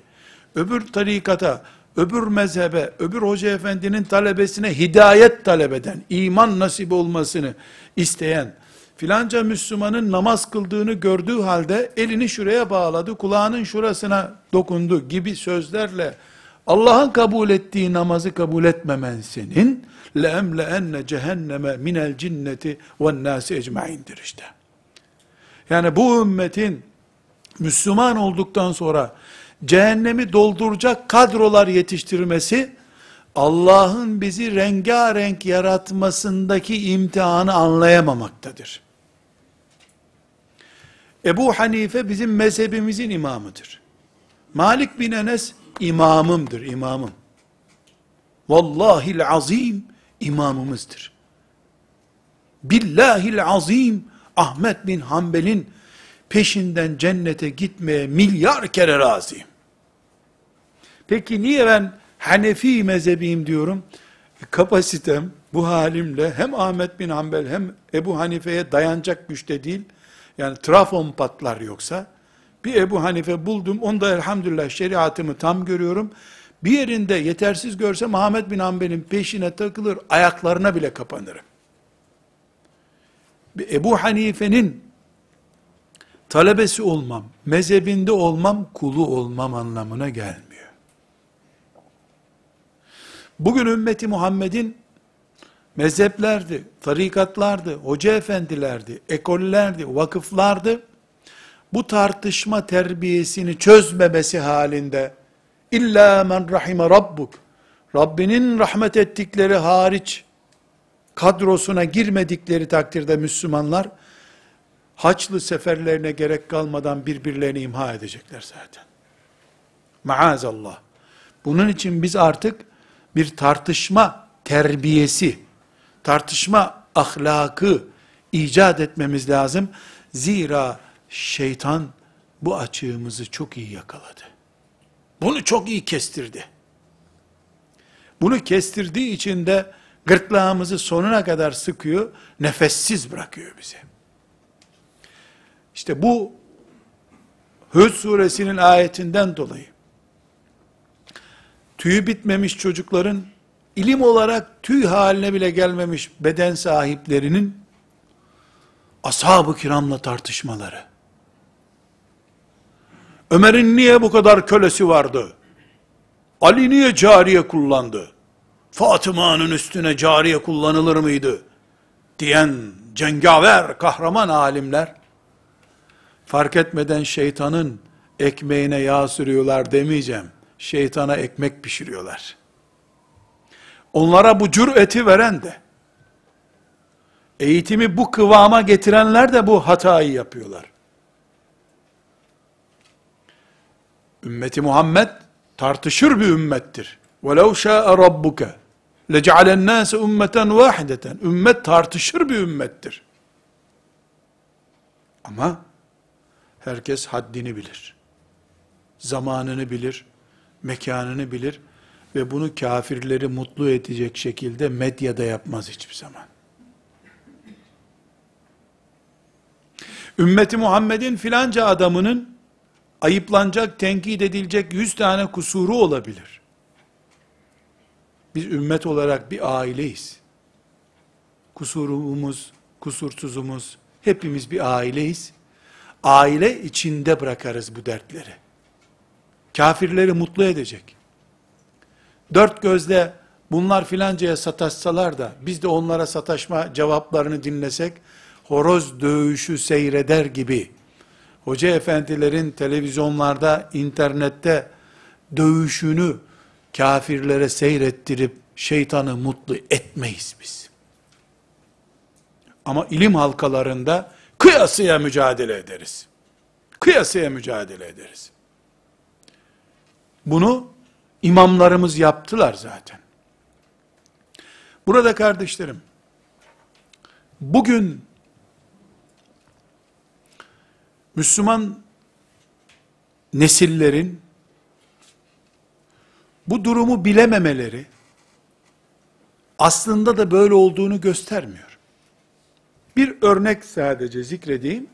Öbür tarikata, öbür mezhebe, öbür hoca efendinin talebesine hidayet talep eden, iman nasip olmasını isteyen, filanca Müslümanın namaz kıldığını gördüğü halde elini şuraya bağladı, kulağının şurasına dokundu gibi sözlerle Allah'ın kabul ettiği namazı kabul etmemen senin leemleenne cehenneme minel cinneti ve nasi ecmaindir işte. Yani bu ümmetin Müslüman olduktan sonra cehennemi dolduracak kadrolar yetiştirmesi Allah'ın bizi rengarenk yaratmasındaki imtihanı anlayamamaktadır. Ebu Hanife bizim mezhebimizin imamıdır. Malik bin Enes imamımdır, imamım. Vallahil azim imamımızdır. Billahil azim Ahmet bin Hanbel'in peşinden cennete gitmeye milyar kere razıyım. Peki niye ben Hanefi mezhebiyim diyorum? Kapasitem bu halimle hem Ahmet bin Hanbel hem Ebu Hanife'ye dayanacak güçte değil. Yani trafon patlar yoksa. Bir Ebu Hanife buldum. Onda elhamdülillah şeriatımı tam görüyorum. Bir yerinde yetersiz görsem Ahmet bin Hanbel'in peşine takılır, ayaklarına bile kapanırım. Bir Ebu Hanife'nin talebesi olmam, mezhebinde olmam, kulu olmam anlamına gelmiyor. Bugün ümmeti Muhammed'in mezheplerdi, tarikatlardı, hoca efendilerdi, ekollerdi, vakıflardı. Bu tartışma terbiyesini çözmemesi halinde illa men rahime rabbuk Rabbinin rahmet ettikleri hariç kadrosuna girmedikleri takdirde Müslümanlar haçlı seferlerine gerek kalmadan birbirlerini imha edecekler zaten. Maazallah. Bunun için biz artık bir tartışma terbiyesi, tartışma ahlakı icat etmemiz lazım. Zira şeytan bu açığımızı çok iyi yakaladı. Bunu çok iyi kestirdi. Bunu kestirdiği için de gırtlağımızı sonuna kadar sıkıyor, nefessiz bırakıyor bizi. İşte bu Hud suresinin ayetinden dolayı tüyü bitmemiş çocukların ilim olarak tüy haline bile gelmemiş beden sahiplerinin ashab-ı kiramla tartışmaları. Ömer'in niye bu kadar kölesi vardı? Ali niye cariye kullandı? Fatıma'nın üstüne cariye kullanılır mıydı? diyen cengaver, kahraman alimler, fark etmeden şeytanın ekmeğine yağ sürüyorlar demeyeceğim Şeytana ekmek pişiriyorlar. Onlara bu cüreti veren de, eğitimi bu kıvama getirenler de bu hatayı yapıyorlar. Ümmeti Muhammed tartışır bir ümmettir. وَلَوْ شَاءَ رَبُّكَ لَجَعَلَ النَّاسَ اُمَّةً وَاحِدَةً Ümmet tartışır bir ümmettir. Ama herkes haddini bilir. Zamanını bilir, mekanını bilir ve bunu kafirleri mutlu edecek şekilde medyada yapmaz hiçbir zaman. Ümmeti Muhammed'in filanca adamının ayıplanacak, tenkit edilecek yüz tane kusuru olabilir. Biz ümmet olarak bir aileyiz. Kusurumuz, kusursuzumuz, hepimiz bir aileyiz. Aile içinde bırakarız bu dertleri. Kafirleri mutlu edecek. Dört gözle bunlar filancaya sataşsalar da biz de onlara sataşma cevaplarını dinlesek horoz dövüşü seyreder gibi hoca efendilerin televizyonlarda, internette dövüşünü kafirlere seyrettirip şeytanı mutlu etmeyiz biz. Ama ilim halkalarında kıyasıya mücadele ederiz. Kıyasıya mücadele ederiz. Bunu imamlarımız yaptılar zaten. Burada kardeşlerim, bugün Müslüman nesillerin bu durumu bilememeleri aslında da böyle olduğunu göstermiyor. Bir örnek sadece zikredeyim.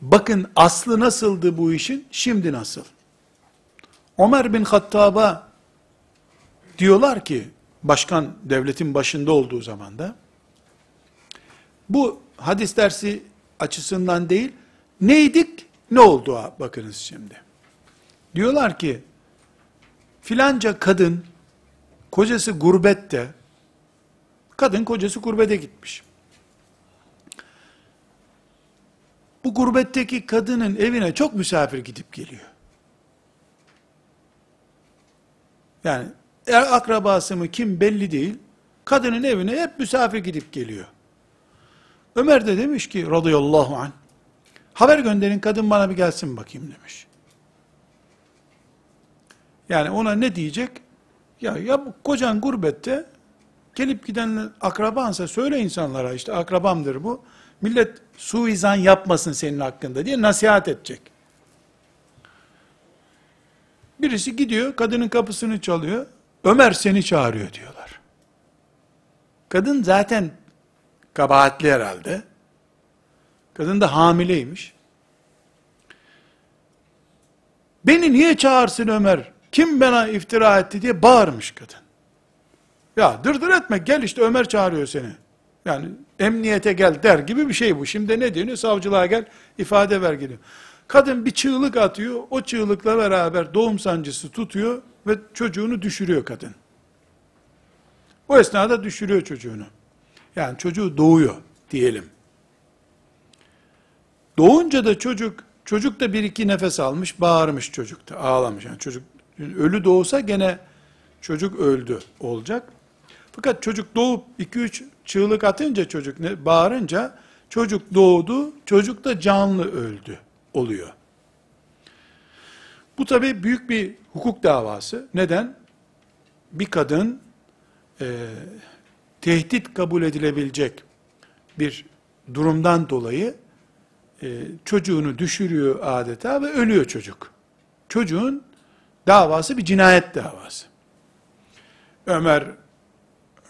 Bakın aslı nasıldı bu işin, şimdi nasıl? Ömer bin Hattab'a diyorlar ki, başkan devletin başında olduğu zamanda, bu hadis dersi açısından değil, neydik, ne oldu bakınız şimdi. Diyorlar ki, filanca kadın, kocası gurbette, kadın kocası gurbete gitmiş. Bu gurbetteki kadının evine çok misafir gidip geliyor. Yani er akrabası mı kim belli değil. Kadının evine hep misafir gidip geliyor. Ömer de demiş ki radıyallahu anh, haber gönderin kadın bana bir gelsin bakayım demiş. Yani ona ne diyecek? Ya ya bu kocan gurbette gelip giden akrabansa söyle insanlara işte akrabamdır bu. Millet suizan yapmasın senin hakkında diye nasihat edecek. Birisi gidiyor, kadının kapısını çalıyor. Ömer seni çağırıyor diyorlar. Kadın zaten kabahatli herhalde. Kadın da hamileymiş. Beni niye çağırsın Ömer? Kim bana iftira etti diye bağırmış kadın. Ya dırdır etme gel işte Ömer çağırıyor seni. Yani emniyete gel der gibi bir şey bu. Şimdi ne diyor? Savcılığa gel ifade ver geliyor. Kadın bir çığlık atıyor. O çığlıkla beraber doğum sancısı tutuyor ve çocuğunu düşürüyor kadın. O esnada düşürüyor çocuğunu. Yani çocuğu doğuyor diyelim. Doğunca da çocuk, çocuk da bir iki nefes almış, bağırmış çocuk da, ağlamış. Yani çocuk ölü doğsa gene çocuk öldü olacak. Fakat çocuk doğup iki üç çığlık atınca çocuk ne, bağırınca çocuk doğdu, çocuk da canlı öldü oluyor. Bu tabi büyük bir hukuk davası. Neden? Bir kadın e, tehdit kabul edilebilecek bir durumdan dolayı e, çocuğunu düşürüyor adeta ve ölüyor çocuk. Çocuğun davası bir cinayet davası. Ömer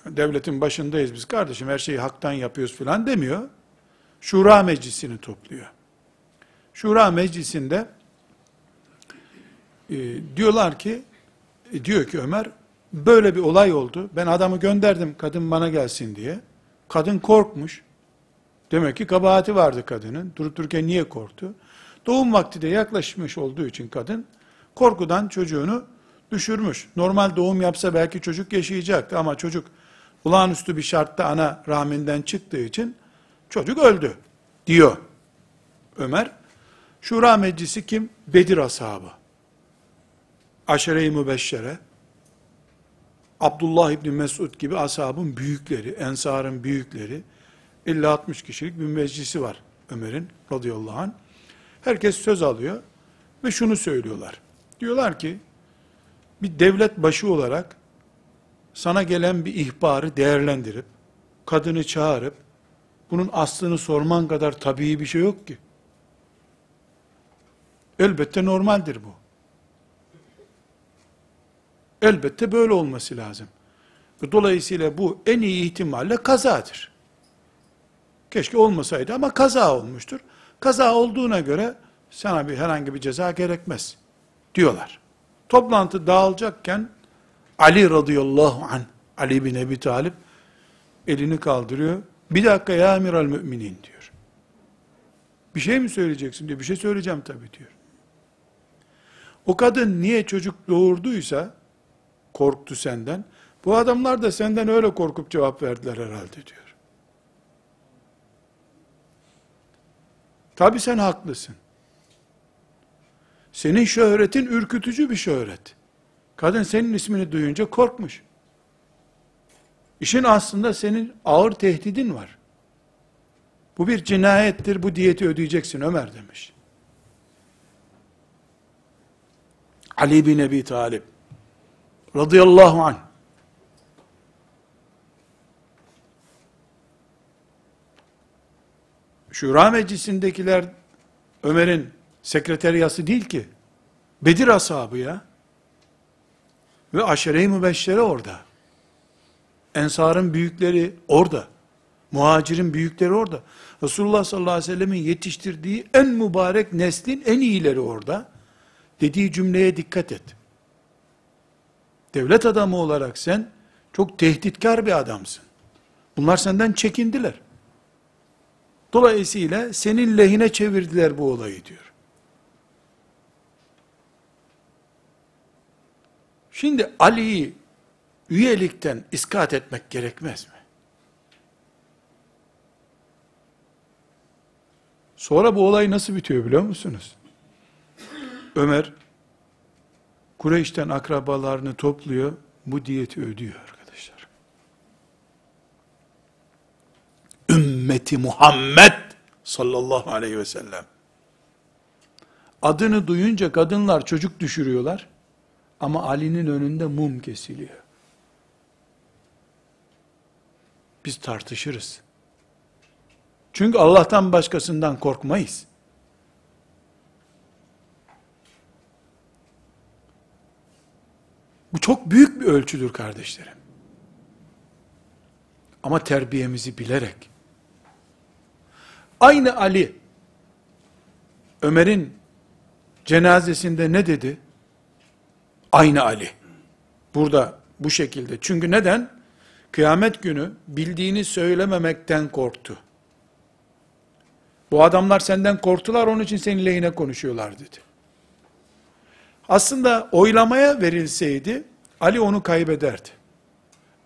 devletin başındayız biz kardeşim her şeyi haktan yapıyoruz filan demiyor. Şura meclisini topluyor. Şura meclisinde e, diyorlar ki e, diyor ki Ömer böyle bir olay oldu. Ben adamı gönderdim kadın bana gelsin diye. Kadın korkmuş. Demek ki kabahati vardı kadının. Durup dururken niye korktu? Doğum vakti de yaklaşmış olduğu için kadın korkudan çocuğunu düşürmüş. Normal doğum yapsa belki çocuk yaşayacaktı ama çocuk olağanüstü bir şartta ana rahminden çıktığı için çocuk öldü diyor Ömer. Şura meclisi kim? Bedir ashabı. Aşere-i Mübeşşere, Abdullah İbni Mesud gibi ashabın büyükleri, ensarın büyükleri, 50-60 kişilik bir meclisi var Ömer'in radıyallahu anh. Herkes söz alıyor ve şunu söylüyorlar. Diyorlar ki, bir devlet başı olarak sana gelen bir ihbarı değerlendirip, kadını çağırıp, bunun aslını sorman kadar tabii bir şey yok ki. Elbette normaldir bu. Elbette böyle olması lazım. Dolayısıyla bu en iyi ihtimalle kazadır. Keşke olmasaydı ama kaza olmuştur. Kaza olduğuna göre sana bir herhangi bir ceza gerekmez diyorlar. Toplantı dağılacakken Ali radıyallahu an Ali bin Ebi Talip elini kaldırıyor. Bir dakika ya amiral müminin diyor. Bir şey mi söyleyeceksin diyor. Bir şey söyleyeceğim tabii diyor. O kadın niye çocuk doğurduysa korktu senden. Bu adamlar da senden öyle korkup cevap verdiler herhalde diyor. Tabi sen haklısın. Senin şöhretin ürkütücü bir şöhret. Kadın senin ismini duyunca korkmuş. İşin aslında senin ağır tehdidin var. Bu bir cinayettir, bu diyeti ödeyeceksin Ömer demiş. Ali bin Ebi Talib radıyallahu anh Şura meclisindekiler Ömer'in sekreteriyası değil ki. Bedir ashabı ya. Ve aşere-i mübeşşere orada. Ensarın büyükleri orada. Muhacirin büyükleri orada. Resulullah sallallahu aleyhi ve sellemin yetiştirdiği en mübarek neslin en iyileri orada. Dediği cümleye dikkat et. Devlet adamı olarak sen çok tehditkar bir adamsın. Bunlar senden çekindiler. Dolayısıyla senin lehine çevirdiler bu olayı diyor. Şimdi Ali'yi üyelikten iskat etmek gerekmez mi? Sonra bu olay nasıl bitiyor biliyor musunuz? Ömer Kureyş'ten akrabalarını topluyor, bu diyeti ödüyor arkadaşlar. Ümmeti Muhammed sallallahu aleyhi ve sellem. Adını duyunca kadınlar çocuk düşürüyorlar. Ama Ali'nin önünde mum kesiliyor. Biz tartışırız. Çünkü Allah'tan başkasından korkmayız. Bu çok büyük bir ölçüdür kardeşlerim. Ama terbiyemizi bilerek. Aynı Ali, Ömer'in cenazesinde ne dedi? Aynı Ali. Burada bu şekilde. Çünkü neden? Kıyamet günü bildiğini söylememekten korktu. Bu adamlar senden korktular onun için senin lehine konuşuyorlar dedi. Aslında oylamaya verilseydi Ali onu kaybederdi.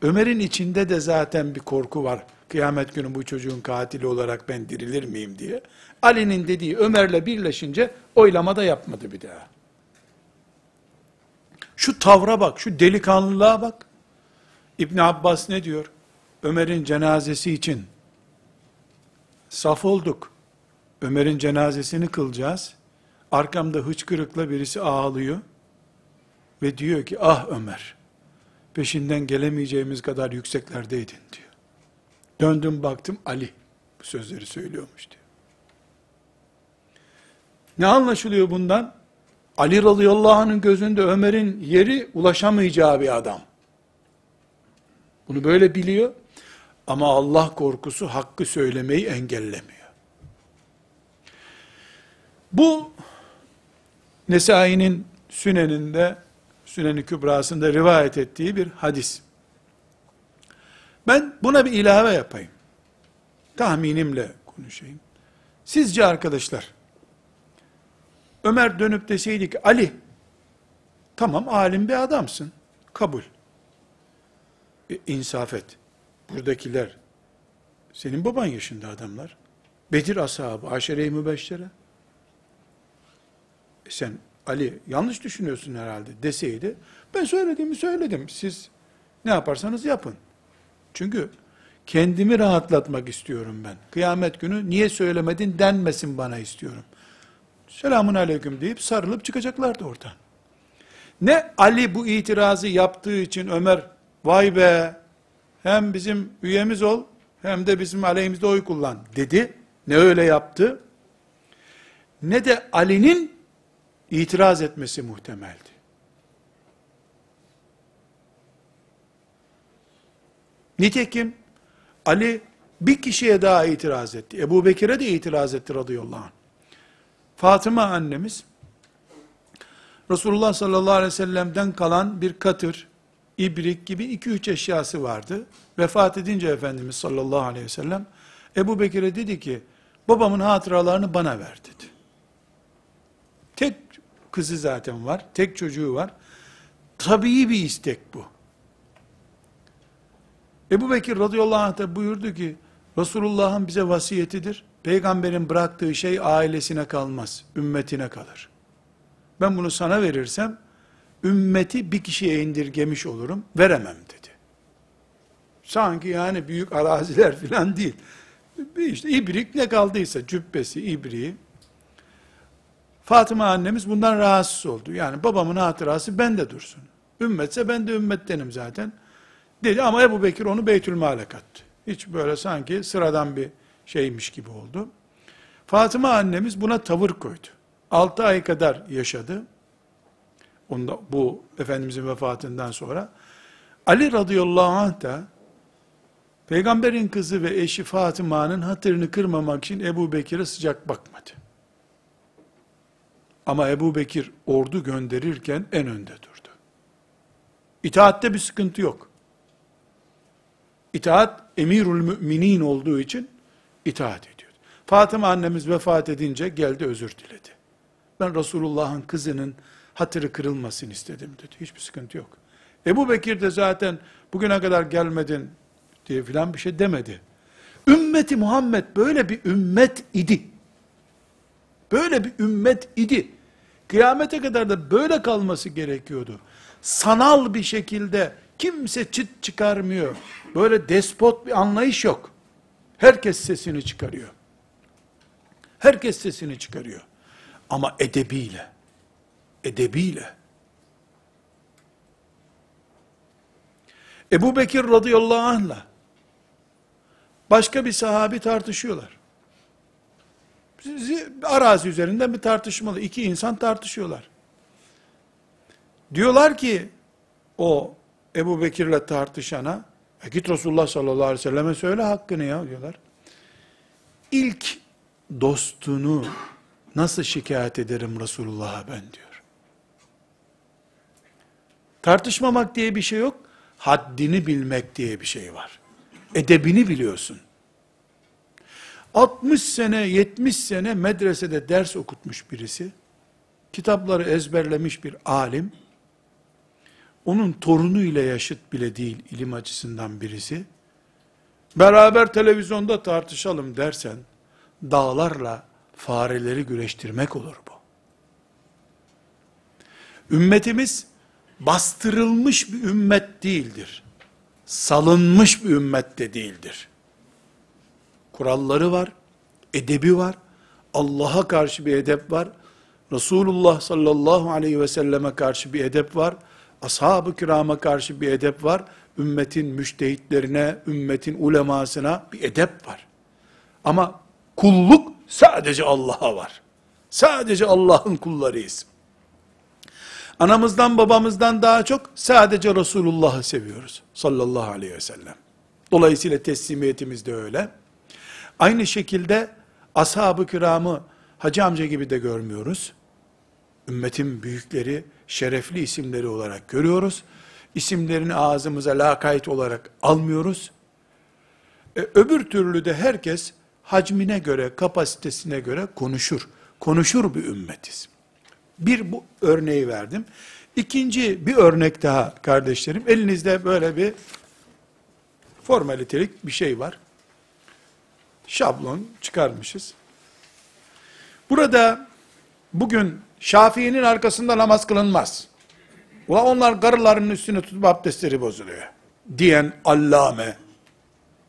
Ömer'in içinde de zaten bir korku var. Kıyamet günü bu çocuğun katili olarak ben dirilir miyim diye. Ali'nin dediği Ömer'le birleşince oylamada yapmadı bir daha. Şu tavra bak, şu delikanlılığa bak. İbn Abbas ne diyor? Ömer'in cenazesi için saf olduk. Ömer'in cenazesini kılacağız. Arkamda hıçkırıkla birisi ağlıyor. Ve diyor ki ah Ömer peşinden gelemeyeceğimiz kadar yükseklerdeydin diyor. Döndüm baktım Ali bu sözleri söylüyormuş diyor. Ne anlaşılıyor bundan? Ali radıyallahu anh'ın gözünde Ömer'in yeri ulaşamayacağı bir adam. Bunu böyle biliyor. Ama Allah korkusu hakkı söylemeyi engellemiyor. Bu Nesai'nin Sünen'inde, Sünen-i Kübrası'nda rivayet ettiği bir hadis. Ben buna bir ilave yapayım. Tahminimle konuşayım. Sizce arkadaşlar, Ömer dönüp deseydi ki, Ali, tamam alim bir adamsın, kabul. E, insaf et. buradakiler senin baban yaşında adamlar. Bedir ashabı, aşere-i mübeşşere. E sen Ali yanlış düşünüyorsun herhalde deseydi ben söylediğimi söyledim. Siz ne yaparsanız yapın. Çünkü kendimi rahatlatmak istiyorum ben. Kıyamet günü niye söylemedin denmesin bana istiyorum. Selamun aleyküm deyip sarılıp çıkacaklardı oradan. Ne Ali bu itirazı yaptığı için Ömer vay be hem bizim üyemiz ol hem de bizim aleyhimizde oy kullan dedi. Ne öyle yaptı? Ne de Ali'nin itiraz etmesi muhtemeldi. Nitekim Ali bir kişiye daha itiraz etti. Ebu Bekir'e de itiraz etti radıyallahu anh. Fatıma annemiz Resulullah sallallahu aleyhi ve sellem'den kalan bir katır, ibrik gibi iki üç eşyası vardı. Vefat edince Efendimiz sallallahu aleyhi ve sellem Ebu Bekir'e dedi ki babamın hatıralarını bana ver dedi. Tek kızı zaten var, tek çocuğu var. Tabii bir istek bu. Ebu Bekir radıyallahu anh da buyurdu ki, Resulullah'ın bize vasiyetidir. Peygamberin bıraktığı şey ailesine kalmaz, ümmetine kalır. Ben bunu sana verirsem, ümmeti bir kişiye indirgemiş olurum, veremem dedi. Sanki yani büyük araziler [LAUGHS] filan değil. İşte ibrik ne kaldıysa, cübbesi, ibriği. Fatıma annemiz bundan rahatsız oldu. Yani babamın hatırası bende dursun. Ümmetse ben de ümmettenim zaten. Dedi ama Ebu Bekir onu Beytülmal'e kattı. Hiç böyle sanki sıradan bir şeymiş gibi oldu. Fatıma annemiz buna tavır koydu. 6 ay kadar yaşadı. Onda, bu Efendimizin vefatından sonra. Ali radıyallahu anh da peygamberin kızı ve eşi Fatıma'nın hatırını kırmamak için Ebu Bekir'e sıcak bakmadı. Ama Ebu Bekir ordu gönderirken en önde durdu. İtaatte bir sıkıntı yok. İtaat emirül müminin olduğu için itaat ediyor. Fatıma annemiz vefat edince geldi özür diledi. Ben Resulullah'ın kızının hatırı kırılmasın istedim dedi. Hiçbir sıkıntı yok. Ebu Bekir de zaten bugüne kadar gelmedin diye filan bir şey demedi. Ümmeti Muhammed böyle bir ümmet idi. Böyle bir ümmet idi. Kıyamete kadar da böyle kalması gerekiyordu. Sanal bir şekilde kimse çıt çıkarmıyor. Böyle despot bir anlayış yok. Herkes sesini çıkarıyor. Herkes sesini çıkarıyor. Ama edebiyle. Edebiyle. Ebu Bekir radıyallahu anh'la başka bir sahabi tartışıyorlar. Arazi üzerinden bir tartışmalı. İki insan tartışıyorlar. Diyorlar ki o Ebu Bekir'le tartışana e git Resulullah sallallahu aleyhi ve selleme söyle hakkını ya diyorlar. İlk dostunu nasıl şikayet ederim Resulullah'a ben diyor. Tartışmamak diye bir şey yok. Haddini bilmek diye bir şey var. Edebini biliyorsun. 60 sene, 70 sene medresede ders okutmuş birisi, kitapları ezberlemiş bir alim, onun torunu ile yaşıt bile değil ilim açısından birisi, beraber televizyonda tartışalım dersen, dağlarla fareleri güreştirmek olur bu. Ümmetimiz, bastırılmış bir ümmet değildir. Salınmış bir ümmet de değildir. Kuralları var, edebi var, Allah'a karşı bir edep var, Resulullah sallallahu aleyhi ve selleme karşı bir edep var, ashab-ı kirama karşı bir edep var, ümmetin müştehitlerine, ümmetin ulemasına bir edep var. Ama kulluk sadece Allah'a var. Sadece Allah'ın kullarıyız. Anamızdan babamızdan daha çok sadece Resulullah'ı seviyoruz. Sallallahu aleyhi ve sellem. Dolayısıyla teslimiyetimiz de öyle. Aynı şekilde ashab-ı kiramı hacı amca gibi de görmüyoruz. Ümmetin büyükleri, şerefli isimleri olarak görüyoruz. İsimlerini ağzımıza lakayt olarak almıyoruz. E, öbür türlü de herkes hacmine göre, kapasitesine göre konuşur. Konuşur bir ümmetiz. Bir bu örneği verdim. İkinci bir örnek daha kardeşlerim. Elinizde böyle bir Formalitelik bir şey var. Şablon çıkarmışız. Burada bugün Şafii'nin arkasında namaz kılınmaz. Ula onlar karılarının üstüne tutup abdestleri bozuluyor. Diyen allame.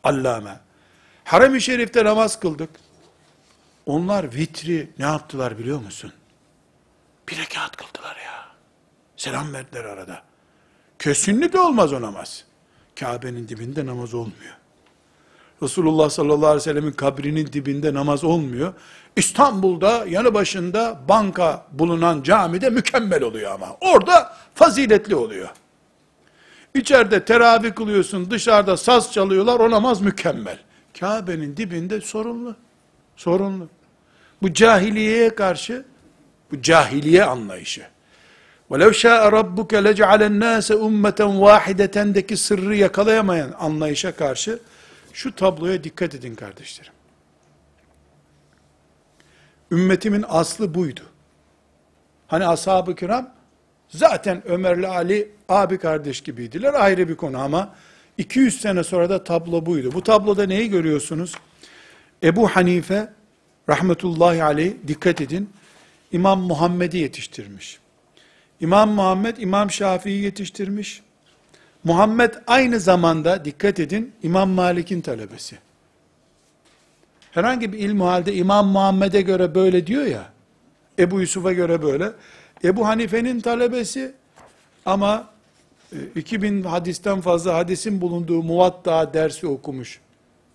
Allame. Harem-i Şerif'te namaz kıldık. Onlar vitri ne yaptılar biliyor musun? Bir rekat kıldılar ya. Selam verdiler arada. Kesinlikle olmaz o namaz. Kabe'nin dibinde namaz olmuyor. Resulullah sallallahu aleyhi ve sellemin kabrinin dibinde namaz olmuyor. İstanbul'da yanı başında banka bulunan camide mükemmel oluyor ama. Orada faziletli oluyor. İçeride teravih kılıyorsun, dışarıda saz çalıyorlar, o namaz mükemmel. Kabe'nin dibinde sorunlu. Sorunlu. Bu cahiliyeye karşı, bu cahiliye anlayışı. وَلَوْ شَاءَ رَبُّكَ لَجْعَلَ النَّاسَ اُمَّةً وَاحِدَةً'deki sırrı yakalayamayan anlayışa karşı, şu tabloya dikkat edin kardeşlerim. Ümmetimin aslı buydu. Hani ashab-ı kiram, zaten Ömer'le Ali abi kardeş gibiydiler, ayrı bir konu ama, 200 sene sonra da tablo buydu. Bu tabloda neyi görüyorsunuz? Ebu Hanife, rahmetullahi aleyh, dikkat edin, İmam Muhammed'i yetiştirmiş. İmam Muhammed, İmam Şafii'yi yetiştirmiş. Muhammed aynı zamanda, dikkat edin, İmam Malik'in talebesi. Herhangi bir ilmu halde İmam Muhammed'e göre böyle diyor ya, Ebu Yusuf'a göre böyle. Ebu Hanife'nin talebesi ama 2000 hadisten fazla hadisin bulunduğu muvatta dersi okumuş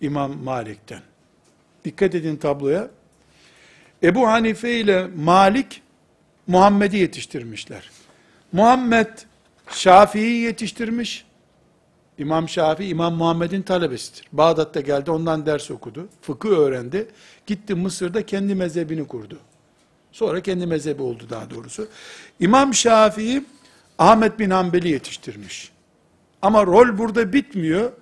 İmam Malik'ten. Dikkat edin tabloya. Ebu Hanife ile Malik Muhammed'i yetiştirmişler. Muhammed Şafii'yi yetiştirmiş. İmam Şafii, İmam Muhammed'in talebesidir. Bağdat'ta geldi, ondan ders okudu. Fıkıh öğrendi. Gitti Mısır'da kendi mezhebini kurdu. Sonra kendi mezhebi oldu daha doğrusu. İmam Şafii, Ahmet bin Hanbel'i yetiştirmiş. Ama rol burada bitmiyor.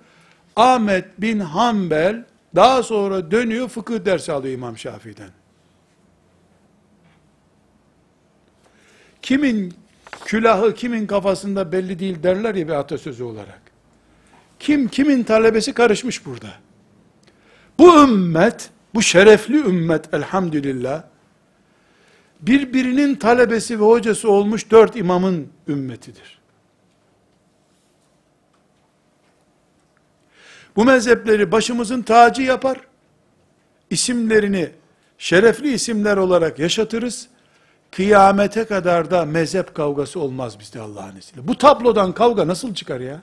Ahmet bin Hanbel daha sonra dönüyor fıkıh dersi alıyor İmam Şafii'den. Kimin külahı kimin kafasında belli değil derler ya bir atasözü olarak. Kim kimin talebesi karışmış burada. Bu ümmet, bu şerefli ümmet elhamdülillah, birbirinin talebesi ve hocası olmuş dört imamın ümmetidir. Bu mezhepleri başımızın tacı yapar, isimlerini şerefli isimler olarak yaşatırız, kıyamete kadar da mezhep kavgası olmaz bizde Allah'ın izniyle. Bu tablodan kavga nasıl çıkar ya?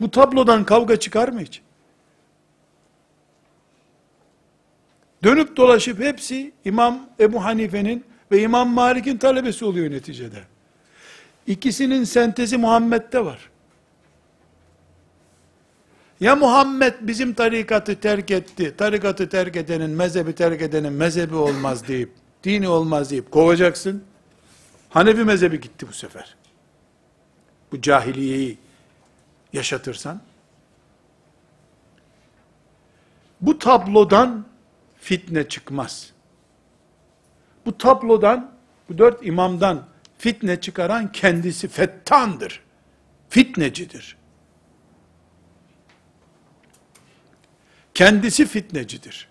Bu tablodan kavga çıkar mı hiç? Dönüp dolaşıp hepsi İmam Ebu Hanife'nin ve İmam Malik'in talebesi oluyor neticede. İkisinin sentezi Muhammed'de var. Ya Muhammed bizim tarikatı terk etti, tarikatı terk edenin, mezhebi terk edenin mezhebi olmaz deyip, dini olmaz deyip kovacaksın. Hanefi mezhebi gitti bu sefer. Bu cahiliyeyi yaşatırsan. Bu tablodan fitne çıkmaz. Bu tablodan, bu dört imamdan fitne çıkaran kendisi fettandır. Fitnecidir. Kendisi fitnecidir.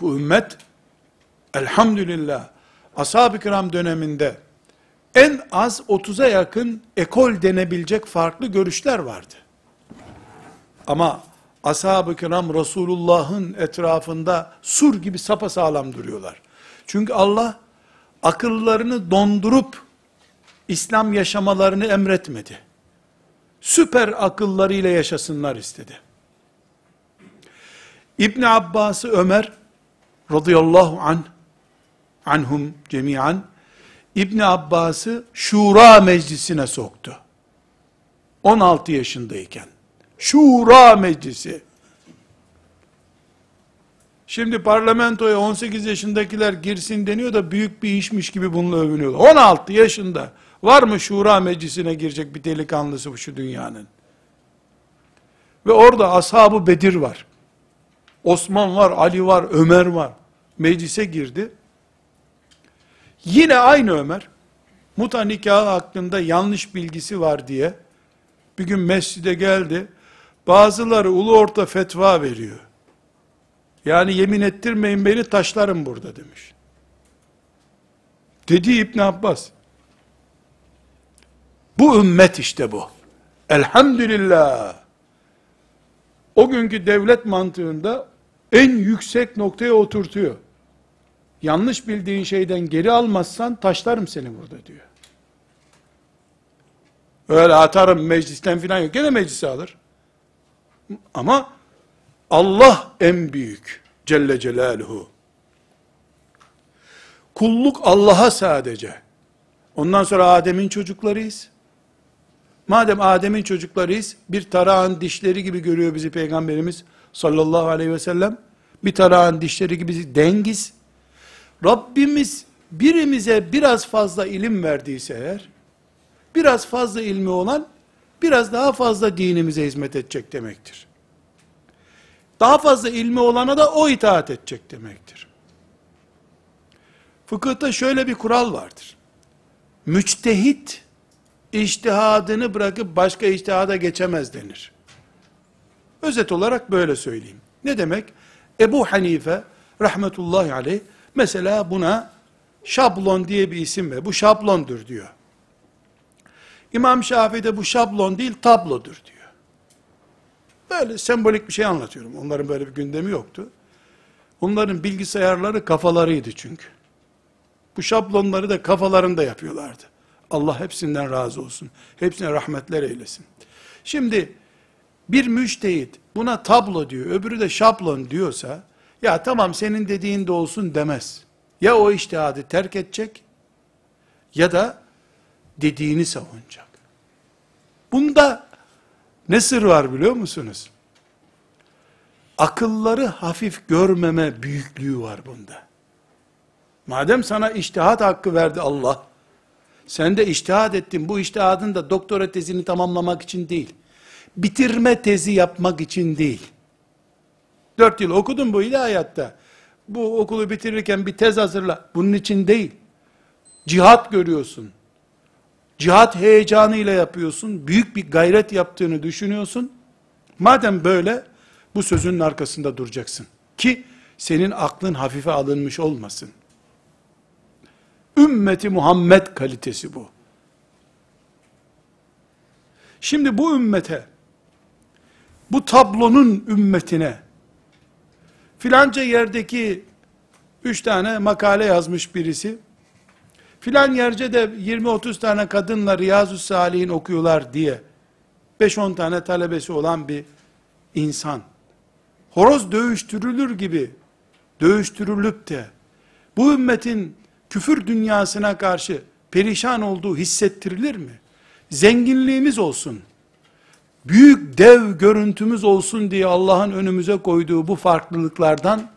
Bu ümmet elhamdülillah ashab-ı kiram döneminde en az 30'a yakın ekol denebilecek farklı görüşler vardı. Ama ashab-ı kiram Resulullah'ın etrafında sur gibi sapasağlam duruyorlar. Çünkü Allah akıllarını dondurup İslam yaşamalarını emretmedi. Süper akıllarıyla yaşasınlar istedi. İbn Abbas'ı Ömer radıyallahu an anhum cemiyan İbn Abbas'ı Şura meclisine soktu. 16 yaşındayken. Şura meclisi. Şimdi parlamentoya 18 yaşındakiler girsin deniyor da büyük bir işmiş gibi bununla övünüyorlar. 16 yaşında. Var mı şura meclisine girecek bir delikanlısı bu şu dünyanın? Ve orada ashabı Bedir var. Osman var, Ali var, Ömer var. Meclise girdi. Yine aynı Ömer, muta nikahı hakkında yanlış bilgisi var diye, bir gün mescide geldi. Bazıları ulu orta fetva veriyor. Yani yemin ettirmeyin beni taşlarım burada demiş. Dedi İbn Abbas. Bu ümmet işte bu. Elhamdülillah. O günkü devlet mantığında en yüksek noktaya oturtuyor. Yanlış bildiğin şeyden geri almazsan taşlarım seni burada diyor. Öyle atarım meclisten filan yok. Gene meclise alır. Ama Allah en büyük. Celle Celaluhu. Kulluk Allah'a sadece. Ondan sonra Adem'in çocuklarıyız. Madem Adem'in çocuklarıyız, bir tarağın dişleri gibi görüyor bizi Peygamberimiz sallallahu aleyhi ve sellem. Bir tarağın dişleri gibi dengiz. Rabbimiz birimize biraz fazla ilim verdiyse eğer, biraz fazla ilmi olan, biraz daha fazla dinimize hizmet edecek demektir. Daha fazla ilmi olana da o itaat edecek demektir. Fıkıhta şöyle bir kural vardır. Müçtehit, iştihadını bırakıp başka iştihada geçemez denir. Özet olarak böyle söyleyeyim. Ne demek? Ebu Hanife rahmetullahi aleyh mesela buna şablon diye bir isim ver. Bu şablondur diyor. İmam Şafii de bu şablon değil tablodur diyor. Böyle sembolik bir şey anlatıyorum. Onların böyle bir gündemi yoktu. Onların bilgisayarları kafalarıydı çünkü. Bu şablonları da kafalarında yapıyorlardı. Allah hepsinden razı olsun. Hepsine rahmetler eylesin. Şimdi bir müştehit buna tablo diyor, öbürü de şablon diyorsa, ya tamam senin dediğin de olsun demez. Ya o iştihadı terk edecek, ya da dediğini savunacak. Bunda ne sır var biliyor musunuz? Akılları hafif görmeme büyüklüğü var bunda. Madem sana iştihat hakkı verdi Allah, sen de iştihad ettin, bu iştihadın da doktora tezini tamamlamak için değil, bitirme tezi yapmak için değil. Dört yıl okudun bu ilahiyatta, bu okulu bitirirken bir tez hazırla, bunun için değil. Cihat görüyorsun, cihat heyecanıyla yapıyorsun, büyük bir gayret yaptığını düşünüyorsun. Madem böyle, bu sözünün arkasında duracaksın. Ki, senin aklın hafife alınmış olmasın. Ümmeti Muhammed kalitesi bu. Şimdi bu ümmete, bu tablonun ümmetine, filanca yerdeki üç tane makale yazmış birisi, filan yerde de 20-30 tane kadınla Riyazu Salih'in okuyorlar diye, 5-10 tane talebesi olan bir insan, horoz dövüştürülür gibi, dövüştürülüp de, bu ümmetin küfür dünyasına karşı perişan olduğu hissettirilir mi? Zenginliğimiz olsun, büyük dev görüntümüz olsun diye Allah'ın önümüze koyduğu bu farklılıklardan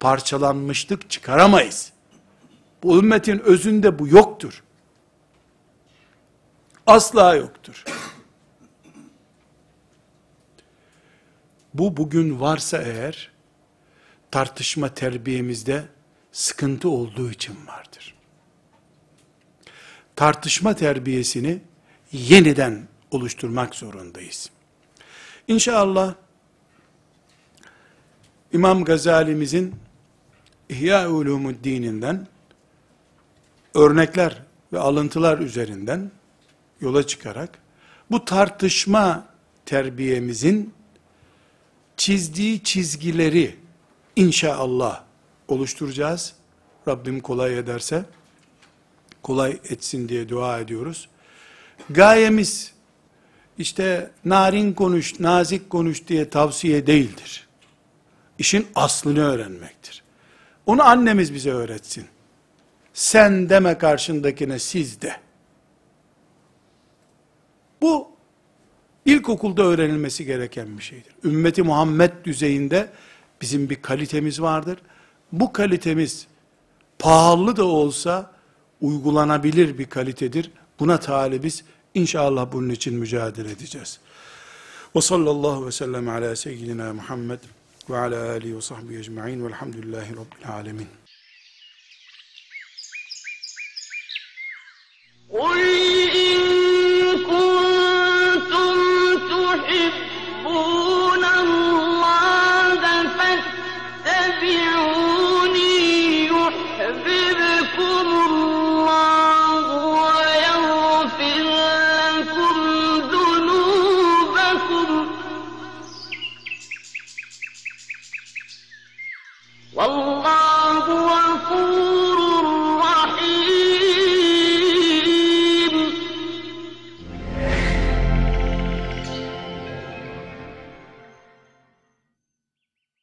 parçalanmışlık çıkaramayız. Bu ümmetin özünde bu yoktur. Asla yoktur. Bu bugün varsa eğer, tartışma terbiyemizde sıkıntı olduğu için vardır. Tartışma terbiyesini yeniden oluşturmak zorundayız. İnşallah İmam Gazali'mizin İhya Ulumuddin'inden örnekler ve alıntılar üzerinden yola çıkarak bu tartışma terbiyemizin çizdiği çizgileri inşallah oluşturacağız. Rabbim kolay ederse, kolay etsin diye dua ediyoruz. Gayemiz, işte narin konuş, nazik konuş diye tavsiye değildir. İşin aslını öğrenmektir. Onu annemiz bize öğretsin. Sen deme karşındakine siz de. Bu ilkokulda öğrenilmesi gereken bir şeydir. Ümmeti Muhammed düzeyinde bizim bir kalitemiz vardır bu kalitemiz pahalı da olsa uygulanabilir bir kalitedir. Buna talibiz. İnşallah bunun için mücadele edeceğiz. Ve sallallahu ve sellem ala seyyidina Muhammed ve ala alihi ve sahbihi ecma'in velhamdülillahi rabbil alemin. قل إن كنتم تحبون